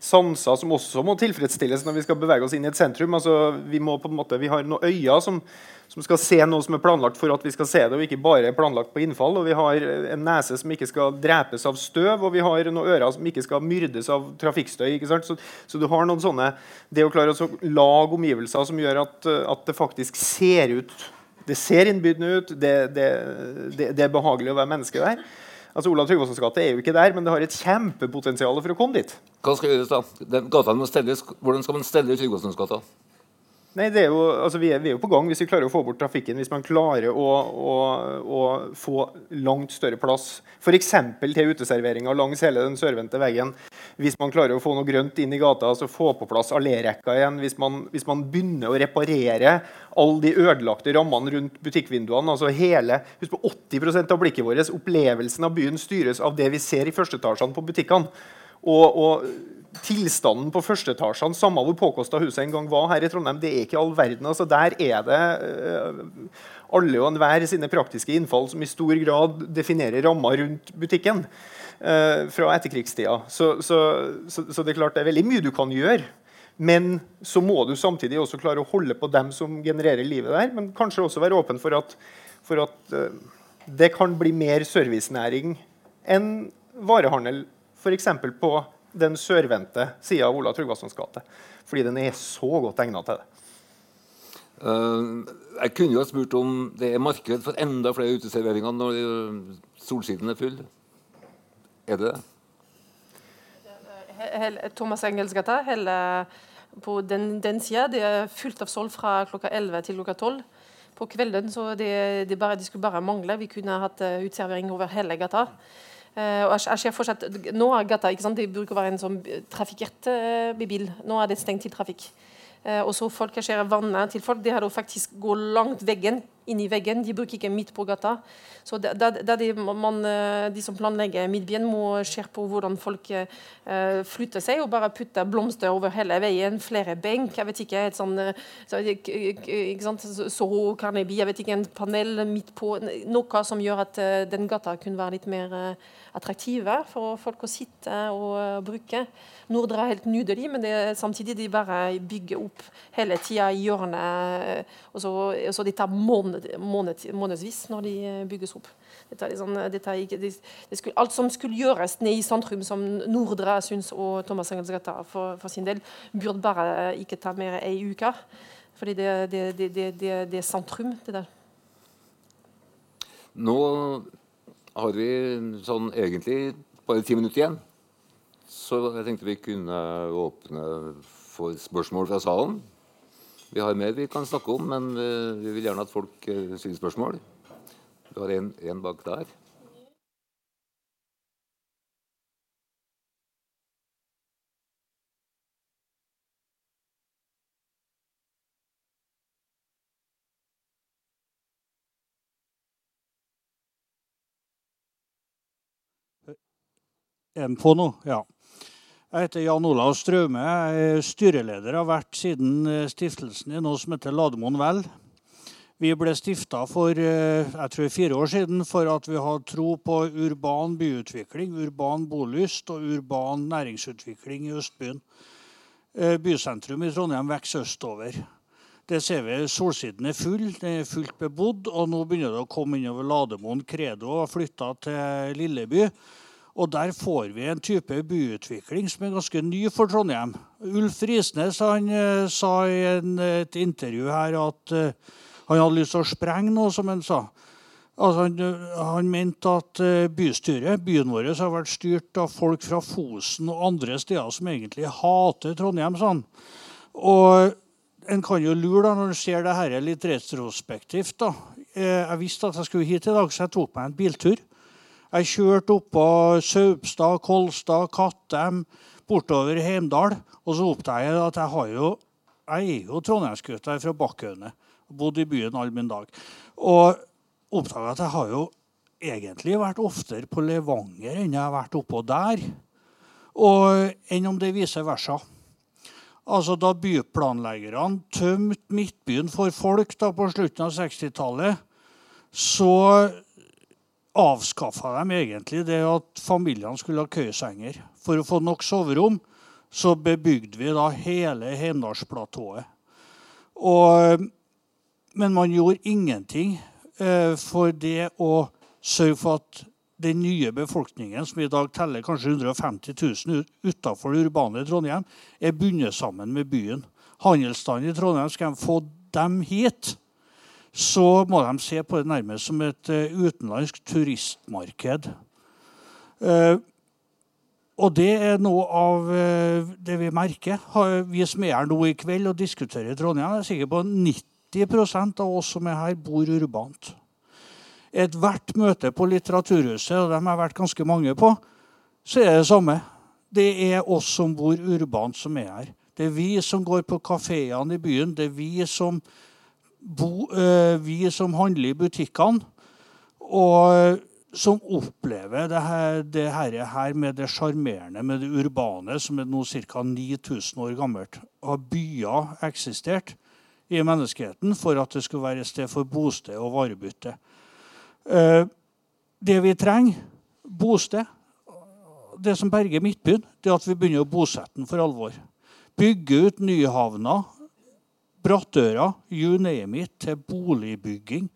Speaker 6: sanser som også må tilfredsstilles når vi skal bevege oss inn i et sentrum. Altså, vi, må på en måte, vi har noen øyne som som skal se noe som er planlagt for at vi skal se det, og ikke bare planlagt på innfall. Og vi har en nese som ikke skal drepes av støv, og vi har noen ører som ikke skal myrdes av trafikkstøy. ikke sant? Så, så du har noen sånne, Det å klare å lage omgivelser som gjør at, at, det faktisk ser ut Det ser innbydende ut, det, det, det, det er behagelig å være menneske der. Altså Olav Tryggvasons gate er jo ikke der, men det har et kjempepotensial for å komme dit.
Speaker 3: Hva skal gjøres da? Den gata må stelles. Hvordan skal man stelle Tryggvasons gata?
Speaker 6: Nei, er jo, altså vi, er, vi, er, jo på gang hvis vi klarer å få bort trafikken. Hvis man klarer å, å, å få langt større plass, f.eks. til uteserveringer langs hele den sørvendte veggen. Hvis man klarer å få noe grønt inn i gata, altså få på plass allérekka igjen. Hvis man, hvis man, begynner å reparere alle de ødelagte rammene rundt butikkvinduene. altså hele, Husk på 80 av blikket vårt, opplevelsen av byen, styres av det vi ser i førsteetasjene på butikkene. og, og tilstanden på førsteetasjene, samme hvor påkosta huset en gang var her i Trondheim, det er ikke all verden. altså Der er det uh, alle og enhver sine praktiske innfall som i stor grad definerer ramma rundt butikken. eh, fra etterkrigstida. Så, så, så, så, det er klart det er veldig mye du kan gjøre. Men så må du samtidig også klare å holde på dem som genererer livet der. Men kanskje også være åpen for at, for at uh, det kan bli mer servicenæring enn varehandel, f.eks. på den sørvendte sida av Ola Tryggvasons gate. Fordi den er så godt egna til det.
Speaker 3: Uh, jeg kunne jo ha spurt om det er marked for enda flere uteserveringer når Solsiden er full. Er det det?
Speaker 5: Thomas Engels gata, hele på den, den sida. Det er fullt av solg fra klokka 11 til klokka 12 på kvelden. Så det, det, bare, det skulle bare mangle. Vi kunne hatt uh, utservering over hele gata. Uh, og jeg, ser fortsatt, Nå er gata ikke sant? det bruker å være en sånn trafikkert uh, bil. Nå er det stengt til trafikk. Uh, og så folk ser vannet til folk. Det har faktisk gått langt veggen inn i veggen. De bruker ikke midt på gata. Så det, det, det de, man, eh, de, som planlegger Midtbyen, må se på hvordan folk uh, flytter seg, og bare putte blomster over hele veien. Flere benk, jeg vet ikke, et sånn, eh, ikke sant? så Carnegie, jeg vet ikke, en panel midt på. Noe som gjør at den gata kunne være litt mer attraktive for folk å sitte og bruke. Nordre er helt nydelig, men det samtidig de bare bygger opp hele tida i hjørnet. Og så, og så de tar måned, måned, månedsvis når de bygges opp. Er ikke, det, det skulle, alt som skulle gjøres ned i sentrum, som Nordre syns og Thomas Engels Gata for, for, sin del, burde bare ikke ta mer ei uke. Fordi det, det, det er sentrum, det der.
Speaker 3: Nå har vi sånn egentlig bare ti minutter igjen. Så jeg tenkte vi kunne åpne for spørsmål fra salen. Vi har mer vi kan snakke om, men eh, vi vil gjerne at folk eh, stiller spørsmål. Vi har en bak der.
Speaker 7: En på nå? Ja. Jeg heter Jan Olav Straume. Jeg er styreleder har vært siden eh, stiftelsen i noe som heter Lademoen Vel. Vi ble stifta for eh, jeg tror fire år siden for at vi hadde tro på urban byutvikling, urban bolyst og urban næringsutvikling i Østbyen. Eh, bysentrum i Trondheim vokser østover. Det ser vi Solsiden er full, det er fullt bebodd. Og nå begynner det å komme innover Lademoen. Credo har flytta til Lilleby. Og der får vi en type byutvikling som er ganske ny for Trondheim. Ulf Risnes han, uh, sa i en, et intervju her at uh, han hadde lyst til å sprenge noe, som han sa. Altså, han, han, mente at bystyret, byen vår, har vært styrt av folk fra Fosen og andre steder som egentlig hater Trondheim. sånn. Og en kan jo lure da, når en ser det her litt retrospektivt. da. Jeg visste at jeg skulle hit i dag, så jeg tok meg en biltur. Jeg kjørte oppå Saupstad, Kolstad, Kattem, bortover Heimdal. Og så oppdaget jeg at jeg, har jo, jeg er jo trondheimsgutt fra Bakkøyene. Bodd i byen all min dag. Og oppdaga at jeg har jo egentlig vært oftere på Levanger enn jeg har vært oppå der. Og enn om det viser versa. Altså Da byplanleggerne tømte Midtbyen for folk da på slutten av 60-tallet, så avskaffa dem egentlig det at familiene skulle ha køyesenger. For å få nok soverom så bebygde vi da hele Heimdalsplatået. Men man gjorde ingenting eh, for det å sørge for at den nye befolkningen, som i dag teller kanskje 150 000 utenfor det urbane Trondheim, er bundet sammen med byen. Handelsstanden i Trondheim skal de få dem hit så må de se på det nærmest som et uh, utenlandsk turistmarked. Uh, og det er noe av uh, det vi merker. Vi som er her nå i kveld og diskuterer Trondheim, er sikker på 90% av oss som er her, bor urbant. Ethvert møte på Litteraturhuset, og dem har vært ganske mange på, så er det samme. Det er oss som bor urbant, som er her. Det er vi som går på kafeene i byen. Det er vi som bo, eh, vi som handler i butikkene, og som opplever det her, det her med det sjarmerende, med det urbane, som er nå ca. 9000 år gammelt. Har byer eksistert i menneskeheten for at det skulle være et sted for bosted og varebytte. Eh, det vi trenger, bosted det som berger Midtbyen, det er at vi begynner å bosette den for alvor. Bygge ut Nyhavna, Brattøra, you name it, til boligbygging.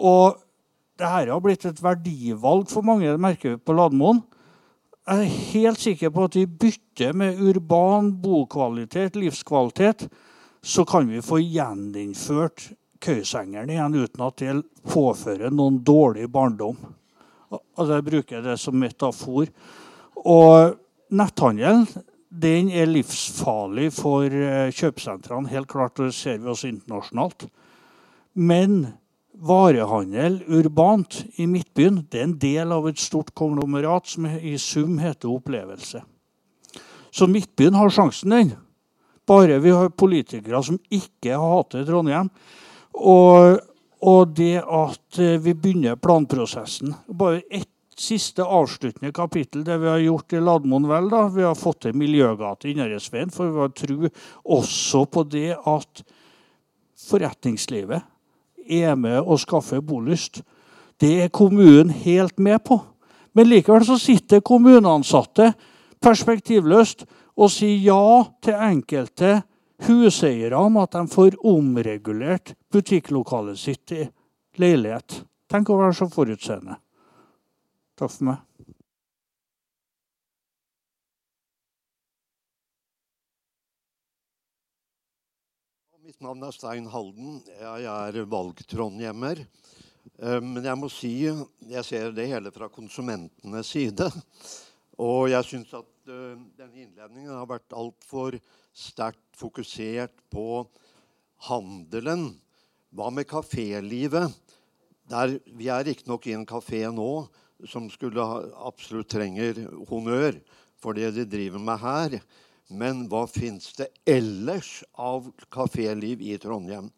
Speaker 7: Og det her har blitt et verdivalg for mange, det merker vi på Lademoen. Jeg er helt sikker på at vi bytter med urban bokvalitet, livskvalitet, så kan vi få gjeninnført køysengeren igjen uten at det påfører noen dårlig barndom. Altså jeg bruker det som metafor. Og netthandelen den er livsfarlig for eh, kjøpesentrene, helt klart. Det ser vi også internasjonalt. Men varehandel urbant i Midtbyen det er en del av et stort konglomerat som i sum heter opplevelse. Så Midtbyen har sjansen, den. Bare vi har politikere som ikke hater Trondheim. Og, og det at eh, vi begynner planprosessen. Bare ett siste avsluttende kapittel, det vi har gjort i Ladmoen, vel. da, Vi har fått til miljøgate i Nærhetsveien, for vi har tro også på det at forretningslivet er med å skaffe bolyst. Det er kommunen helt med på. Men likevel så sitter kommuneansatte perspektivløst og sier ja til enkelte huseiere om at de får omregulert butikklokalet sitt til leilighet. Tenk å være så forutseende. Takk for meg.
Speaker 8: Mitt navn er Stein Halden. Jeg er valgtrondhjemmer. Eh, Men jeg må si jeg ser det hele fra konsumentenes side. Og jeg syns at eh, denne innledningen har vært altfor sterkt fokusert på handelen. Hva med kafélivet? Vi er riktignok i en kafé nå som skulle absolutt trenger honnør for det de driver med her. Men hva fins det ellers av kaféliv i Trondheim?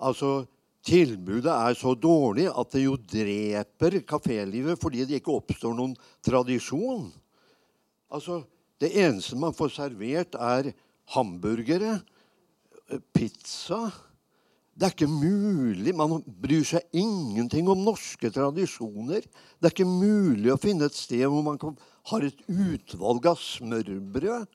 Speaker 8: Altså, Tilbudet er så dårlig at det jo dreper kafélivet fordi det ikke oppstår noen tradisjon. Altså, Det eneste man får servert, er hamburgere, pizza Det er ikke mulig. Man bryr seg ingenting om norske tradisjoner. Det er ikke mulig å finne et sted hvor man har et utvalg av smørbrød.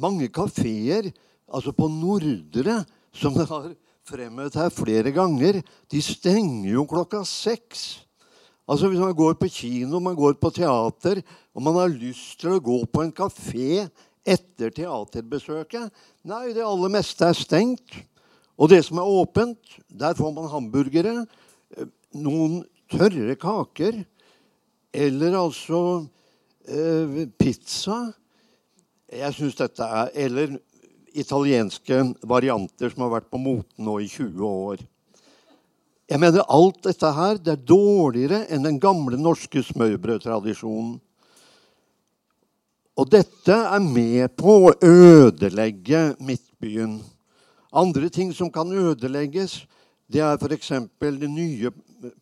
Speaker 8: Mange kafeer, altså på Nordre, som jeg har fremmet her flere ganger, de stenger jo klokka seks. Altså Hvis man går på kino, man går på teater, og man har lyst til å gå på en kafé etter teaterbesøket Nei, det aller meste er stengt. Og det som er åpent, der får man hamburgere, noen tørre kaker, eller altså eh, pizza. Jeg syns dette er Eller italienske varianter som har vært på moten nå i 20 år. Jeg mener alt dette her det er dårligere enn den gamle norske smørbrødtradisjonen. Og dette er med på å ødelegge Midtbyen. Andre ting som kan ødelegges, det er f.eks. de nye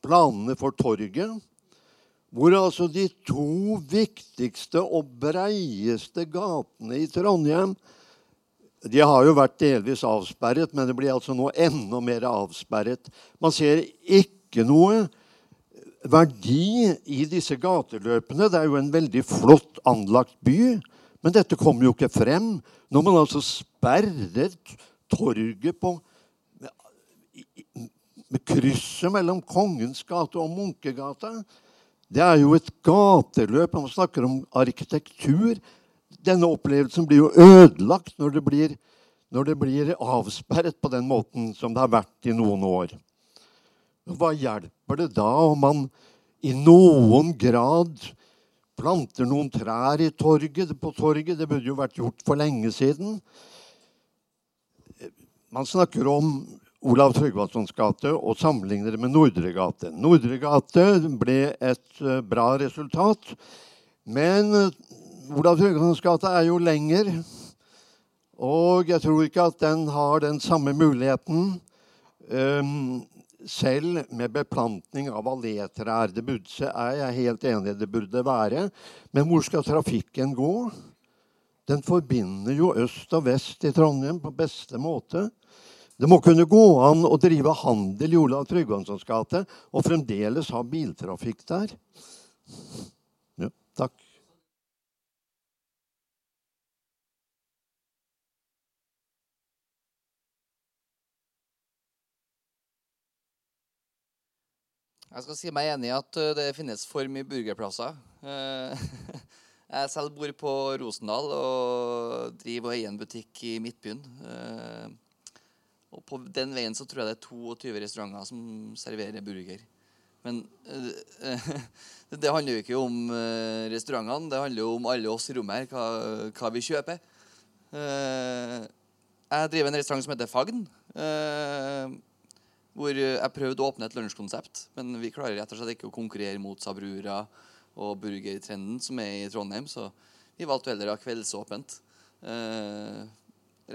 Speaker 8: planene for torget. Hvor altså de to viktigste og breieste gatene i Trondheim de har jo vært delvis avsperret, men det blir altså nå enda mer avsperret. Man ser ikke noe verdi i disse gateløpene. Det er jo en veldig flott anlagt by, men dette kommer jo ikke frem. Når man altså sperrer torget på med krysset mellom Kongens gate og Munkegata Det er jo et gateløp. Man snakker om arkitektur denne opplevelsen blir jo ødelagt når det blir, når det blir avsperret på den måten som det har vært i noen år. Hva hjelper det da om man i noen grad planter noen trær i torget, på torget? Det burde jo vært gjort for lenge siden. Man snakker om Olav Tryggvasons gate og sammenligner det med Nordre gate. Nordre gate ble et eh, bra resultat. Men Olav Tryggvasons gate er jo lenger. Og jeg tror ikke at den har den samme muligheten um, selv med beplantning av allétrær. Det burde, er jeg helt enig det burde være. Men hvor skal trafikken gå? Den forbinder jo øst og vest i Trondheim på beste måte. Det må kunne gå an å drive handel i Olav Tryggvansons gate og fremdeles ha biltrafikk der. Ja, takk.
Speaker 9: Jeg skal si meg enig i at eh, det finnes for mye burgerplasser. Eh, Eh, jeg selv bor på Rosendal og driver og eier en butikk i Midtbyen. Eh, og på den veien så tror jeg det er 22 restauranter som serverer burger. Men det handler jo ikke om restaurantene, det handler jo om alle oss i rommet her, hva, hva vi kjøper. Jeg driver en restaurant som heter Fagn hvor jeg prøvde å åpne et lunsjkonsept, men vi klarer rett og slett ikke å konkurrere mot Sabrura og burgertrenden som er i Trondheim, så vi valgte heller å ha kveldsåpent. Eh,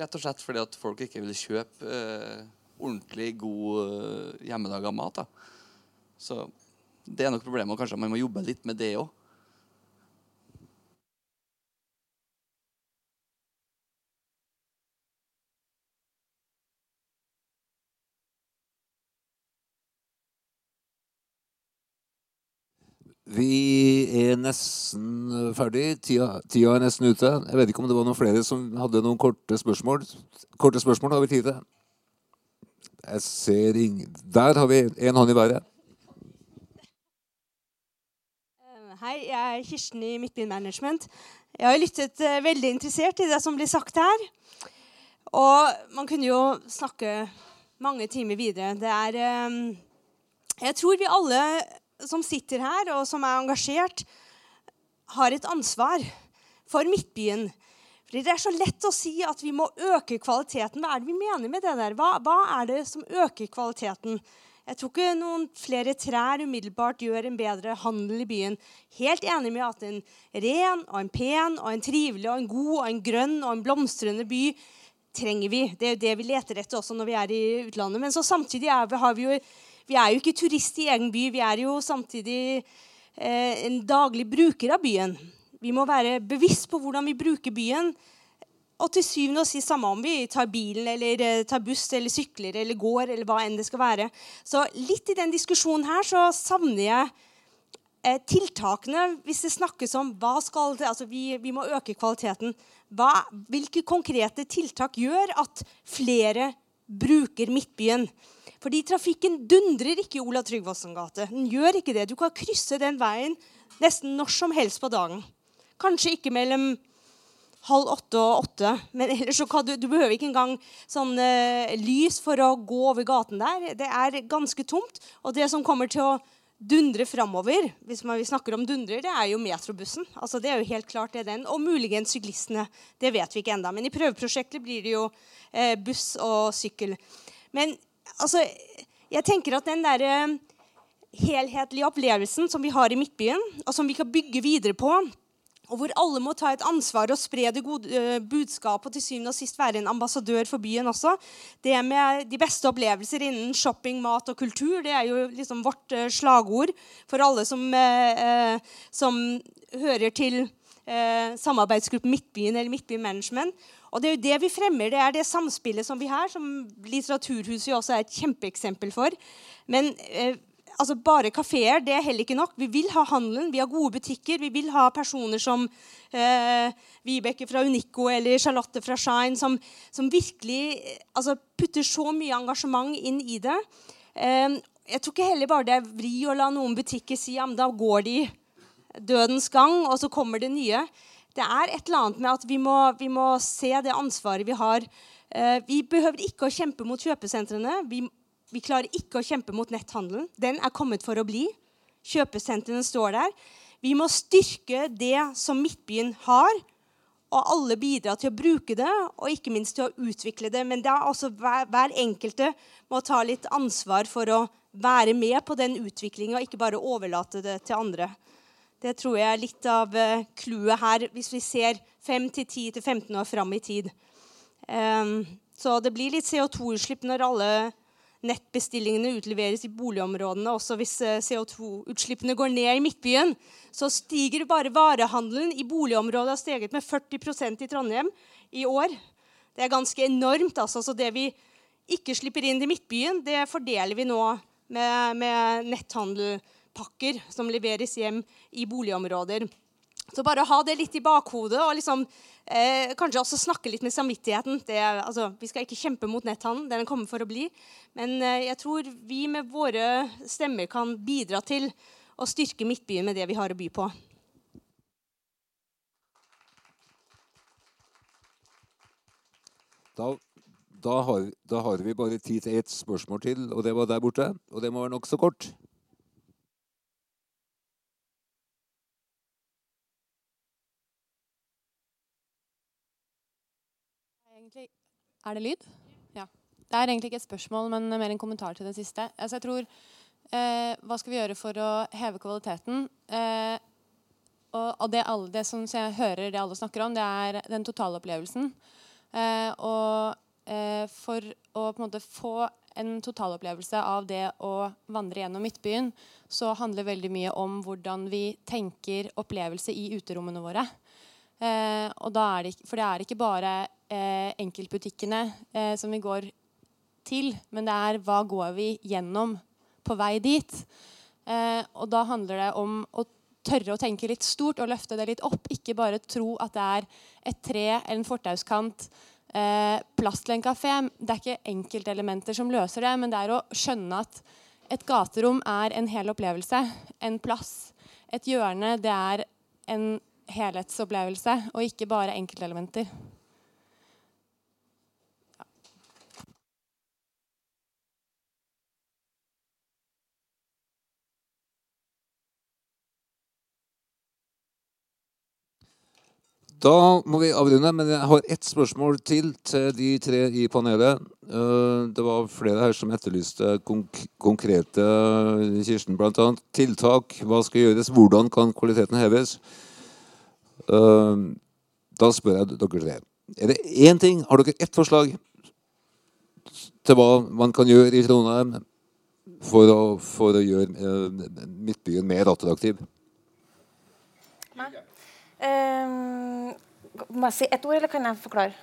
Speaker 9: rett og slett fordi at folk ikke vil kjøpe eh, ordentlig god eh, hjemmelaga mat. Da. Så det er nok problemet. Kanskje man må jobbe litt med det òg.
Speaker 3: Vi er nesten ferdig. Tida, tida, er nesten ute. Jeg vet ikke om det var noen flere som hadde noen korte spørsmål. Korte spørsmål har vi tid til. Jeg ser ingen Der har vi en hånd i været.
Speaker 10: Eh, hei, jeg er Kirsten i Midtbyen Management. Jeg har lyttet uh, veldig interessert i det som blir sagt her. Og man kunne jo snakke mange timer videre. Det er um, Jeg tror vi alle som sitter her, og som er engasjert, har et ansvar for Midtbyen. Fordi Det er så lett å si at vi må øke kvaliteten. Hva er det vi mener med det der? Hva, hva er det som øker kvaliteten? Jeg tror ikke noen flere trær umiddelbart gjør en bedre handel i byen. Helt enig med at en ren og en pen og en trivelig og en god og en grønn og en blomstrende by trenger vi. Det er jo det vi leter etter også når vi er i utlandet. Men så samtidig er, har vi jo vi er jo ikke turister i egen by, vi er jo samtidig eh, en daglig bruker av byen. Vi må være bevisst på hvordan vi bruker byen. Og til syvende og sist samme om vi tar bilen eller eh, tar buss eller sykler eller går eller hva enn det skal være. Så litt i den diskusjonen her så savner jeg eh, tiltakene hvis det snakkes om hva skal det, altså vi, vi må øke kvaliteten. Hva, hvilke konkrete tiltak gjør at flere bruker Midtbyen? Fordi trafikken dundrer ikke i Olav Tryggvassen gate. Den gjør ikke det. Du kan krysse den veien nesten når som helst på dagen. Kanskje ikke mellom halv åtte og åtte. Men ellers så kan du, du behøver ikke engang sånn uh, lys for å gå over gaten der. Det er ganske tomt. Og det som kommer til å dundre framover, hvis man snakker om dundrer, det er jo metrobussen. Altså, det er jo helt klart det er den. Og muligens syklistene. Det vet vi ikke enda. Men i prøveprosjektet blir det jo uh, buss og sykkel. Men altså, jeg tenker at den der eh, helhetlige opplevelsen som vi har i Midtbyen, og som vi kan bygge videre på, og hvor alle må ta et ansvar og spre det gode uh, budskapet og til syvende og sist være en ambassadør for byen også. Det med de beste opplevelser innen shopping, mat og kultur det er jo liksom vårt uh, slagord for alle som, som hører til samarbeidsgruppen Midtbyen eller Midtbyen Management. Og Det er jo det vi fremmer. Det er det samspillet som vi har, som Litteraturhuset også er et kjempeeksempel for. Men eh, altså bare kafeer er heller ikke nok. Vi vil ha handelen, vi har gode butikker. Vi vil ha personer som eh, Vibeke fra Unico eller Charlotte fra Shine, som, som virkelig eh, altså, putter så mye engasjement inn i det. Eh, jeg tror ikke heller bare det er vri å la noen butikker si ja, da går de dødens gang, og så kommer det nye det er et eller annet med at vi må, vi må se det ansvaret vi har. Eh, vi behøver ikke å kjempe mot kjøpesentrene. Vi, vi, klarer ikke å kjempe mot netthandelen. Den er kommet for å bli. Kjøpesentrene står der. Vi må styrke det som Midtbyen har, og alle bidrar til å bruke det og ikke minst til å utvikle det. Men det er også hver, hver enkelte må ta litt ansvar for å være med på den utviklinga, ikke bare overlate det til andre. Det tror jeg er litt av eh, clouet her, hvis vi ser 5-10-15 år fram i tid. Um, så det blir litt CO2-utslipp når alle nettbestillingene utleveres i boligområdene. Også hvis eh, CO2-utslippene går ned i Midtbyen, så stiger bare varehandelen i boligområdet har steget med 40% i Trondheim i år. Det er ganske enormt. Altså. Så det vi ikke slipper inn i Midtbyen, det fordeler vi nå med, med netthandel pakker som leveres hjem i boligområder. Så bare ha det litt i bakhodet, og liksom, eh, kanskje også snakke litt med samvittigheten. Det, altså, vi skal ikke kjempe mot netthandel, den kommer for å bli. Men eh, jeg tror vi med våre stemmer kan bidra til å styrke Midtbyen med det vi har å by på.
Speaker 3: Da, da, har, da har vi bare tid til ett spørsmål til, og det var der borte. Og det må være nokså kort.
Speaker 2: Egentlig, er det lyd? Ja. Det er egentlig ikke et spørsmål, men mer en kommentar til det siste. Altså, jeg tror, eh, Hva skal vi gjøre for å heve kvaliteten? Eh, og, det, alle, det, som jeg hører det alle snakker om, det er den totalopplevelsen. Eh, og eh, for å på en måte få en totalopplevelse av det å vandre gjennom Midtbyen, så handler veldig mye om hvordan vi tenker opplevelse i uterommene våre. Eh, det, for det er ikke bare eh, enkeltbutikkene eh, som vi går til, men det er hva går vi gjennom på vei dit. Eh, og da handler det om å tørre å tenke litt stort og løfte det litt opp. Ikke bare tro at det er et tre eller en fortauskant, eh, plass til en kafé. Det er ikke enkeltelementer som løser det, men det er å skjønne at et gaterom er en hel opplevelse. En plass, et hjørne, det er en helhetsopplevelse, og ikke bare enkeltelementer.
Speaker 3: Da må vi avrunde, men jeg har ett spørsmål til til de tre i panelet. Eh, det var flere her som etterlyste konk konkrete Kirsten blant annet, tiltak. Hva skal gjøres? Hvordan kan kvaliteten heves? Eh, da spør jeg dere tre. Er det én ting? Har dere ett forslag til hva man kan gjøre i Trondheim for å, for å gjøre eh, Midtbyen mer attraktiv?
Speaker 4: Um, må jeg si ett ord, eller kan jeg forklare?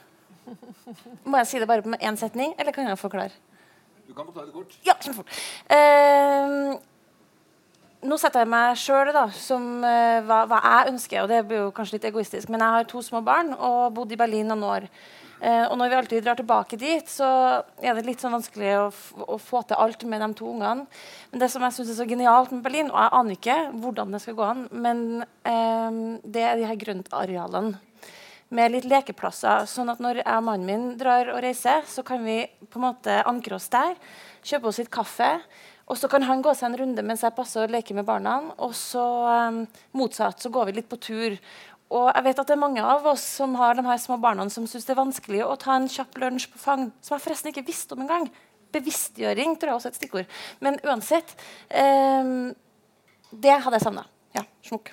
Speaker 4: Må jeg si det bare med én setning, eller kan jeg forklare?
Speaker 3: Du kan forklare det kort.
Speaker 4: Ja, kjempefort. Um, nå setter jeg meg sjøl som uh, hva, hva, jeg ønsker, og det blir jo kanskje litt egoistisk, men jeg har to små barn og bodd i Berlin noen år. Uh, og når vi alltid drar tilbake dit, så er det litt sånn vanskelig å, å få til alt med de to ungene. Men det som jeg syns er så genialt med Berlin, og jeg aner ikke hvordan det skal gå an, men eh, det er de her grøntarealene med litt lekeplasser. Sånn at når jeg og mannen min drar og reiser, så kan vi på en måte ankre oss der, kjøpe oss litt kaffe. Og så kan han gå seg en runde mens jeg passer og leker med barna. Og så um, motsatt så går vi litt på tur. Og jeg vet at det er mange av oss som har de her små barna som syns det er vanskelig å ta en kjapp lunsj på fang, som jeg forresten ikke visste om engang. Bevisstgjøring tror jeg også er et stikkord. Men uansett eh, Det hadde jeg savna. Ja, smukk.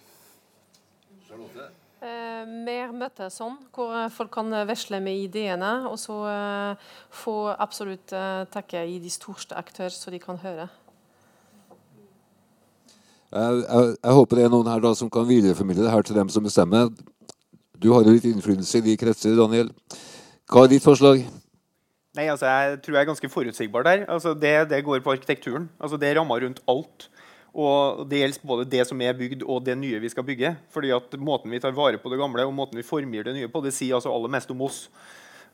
Speaker 5: Eh, mer møter sånn, hvor folk kan vesle med ideene, og så eh, få absolutt eh, takke i de største aktører, så de kan høre.
Speaker 3: Jeg, jeg, håper det er noen her da som kan videreformidle det her til dem som bestemmer. Du har jo litt innflytelse i de kretser, Daniel. Hva er ditt forslag?
Speaker 6: Nei, altså, Jeg tror jeg er ganske forutsigbar der. Altså, det, det, går på arkitekturen. Altså, det rammer rundt alt. Og Det gjelder både det som er bygd, og det nye vi skal bygge. Fordi at Måten vi tar vare på det gamle og måten vi formgir det nye på, det sier altså aller mest om oss.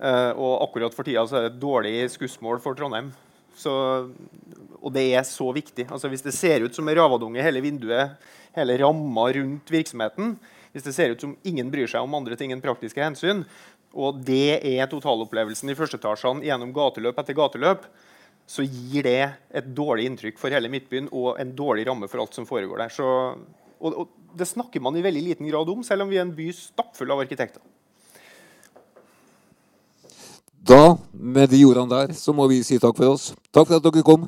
Speaker 6: Uh, og akkurat for tida så er det et dårlig skussmål for Trondheim. Så, og det er så viktig. Altså Hvis det ser ut som en ravadunge hele vinduet, hele ramma rundt virksomheten, hvis det ser ut som ingen bryr seg om andre ting enn praktiske hensyn, og det er totalopplevelsen i førsteetasjene gjennom gateløp etter gateløp, så gir det et dårlig inntrykk for hele Midtbyen og en dårlig ramme for alt som foregår der. Så, og, og, det snakker man i veldig liten grad om, selv om vi er en by stappfull av arkitekter.
Speaker 3: Da, med de ordene der, så må vi si takk for oss. Takk for at dere kom.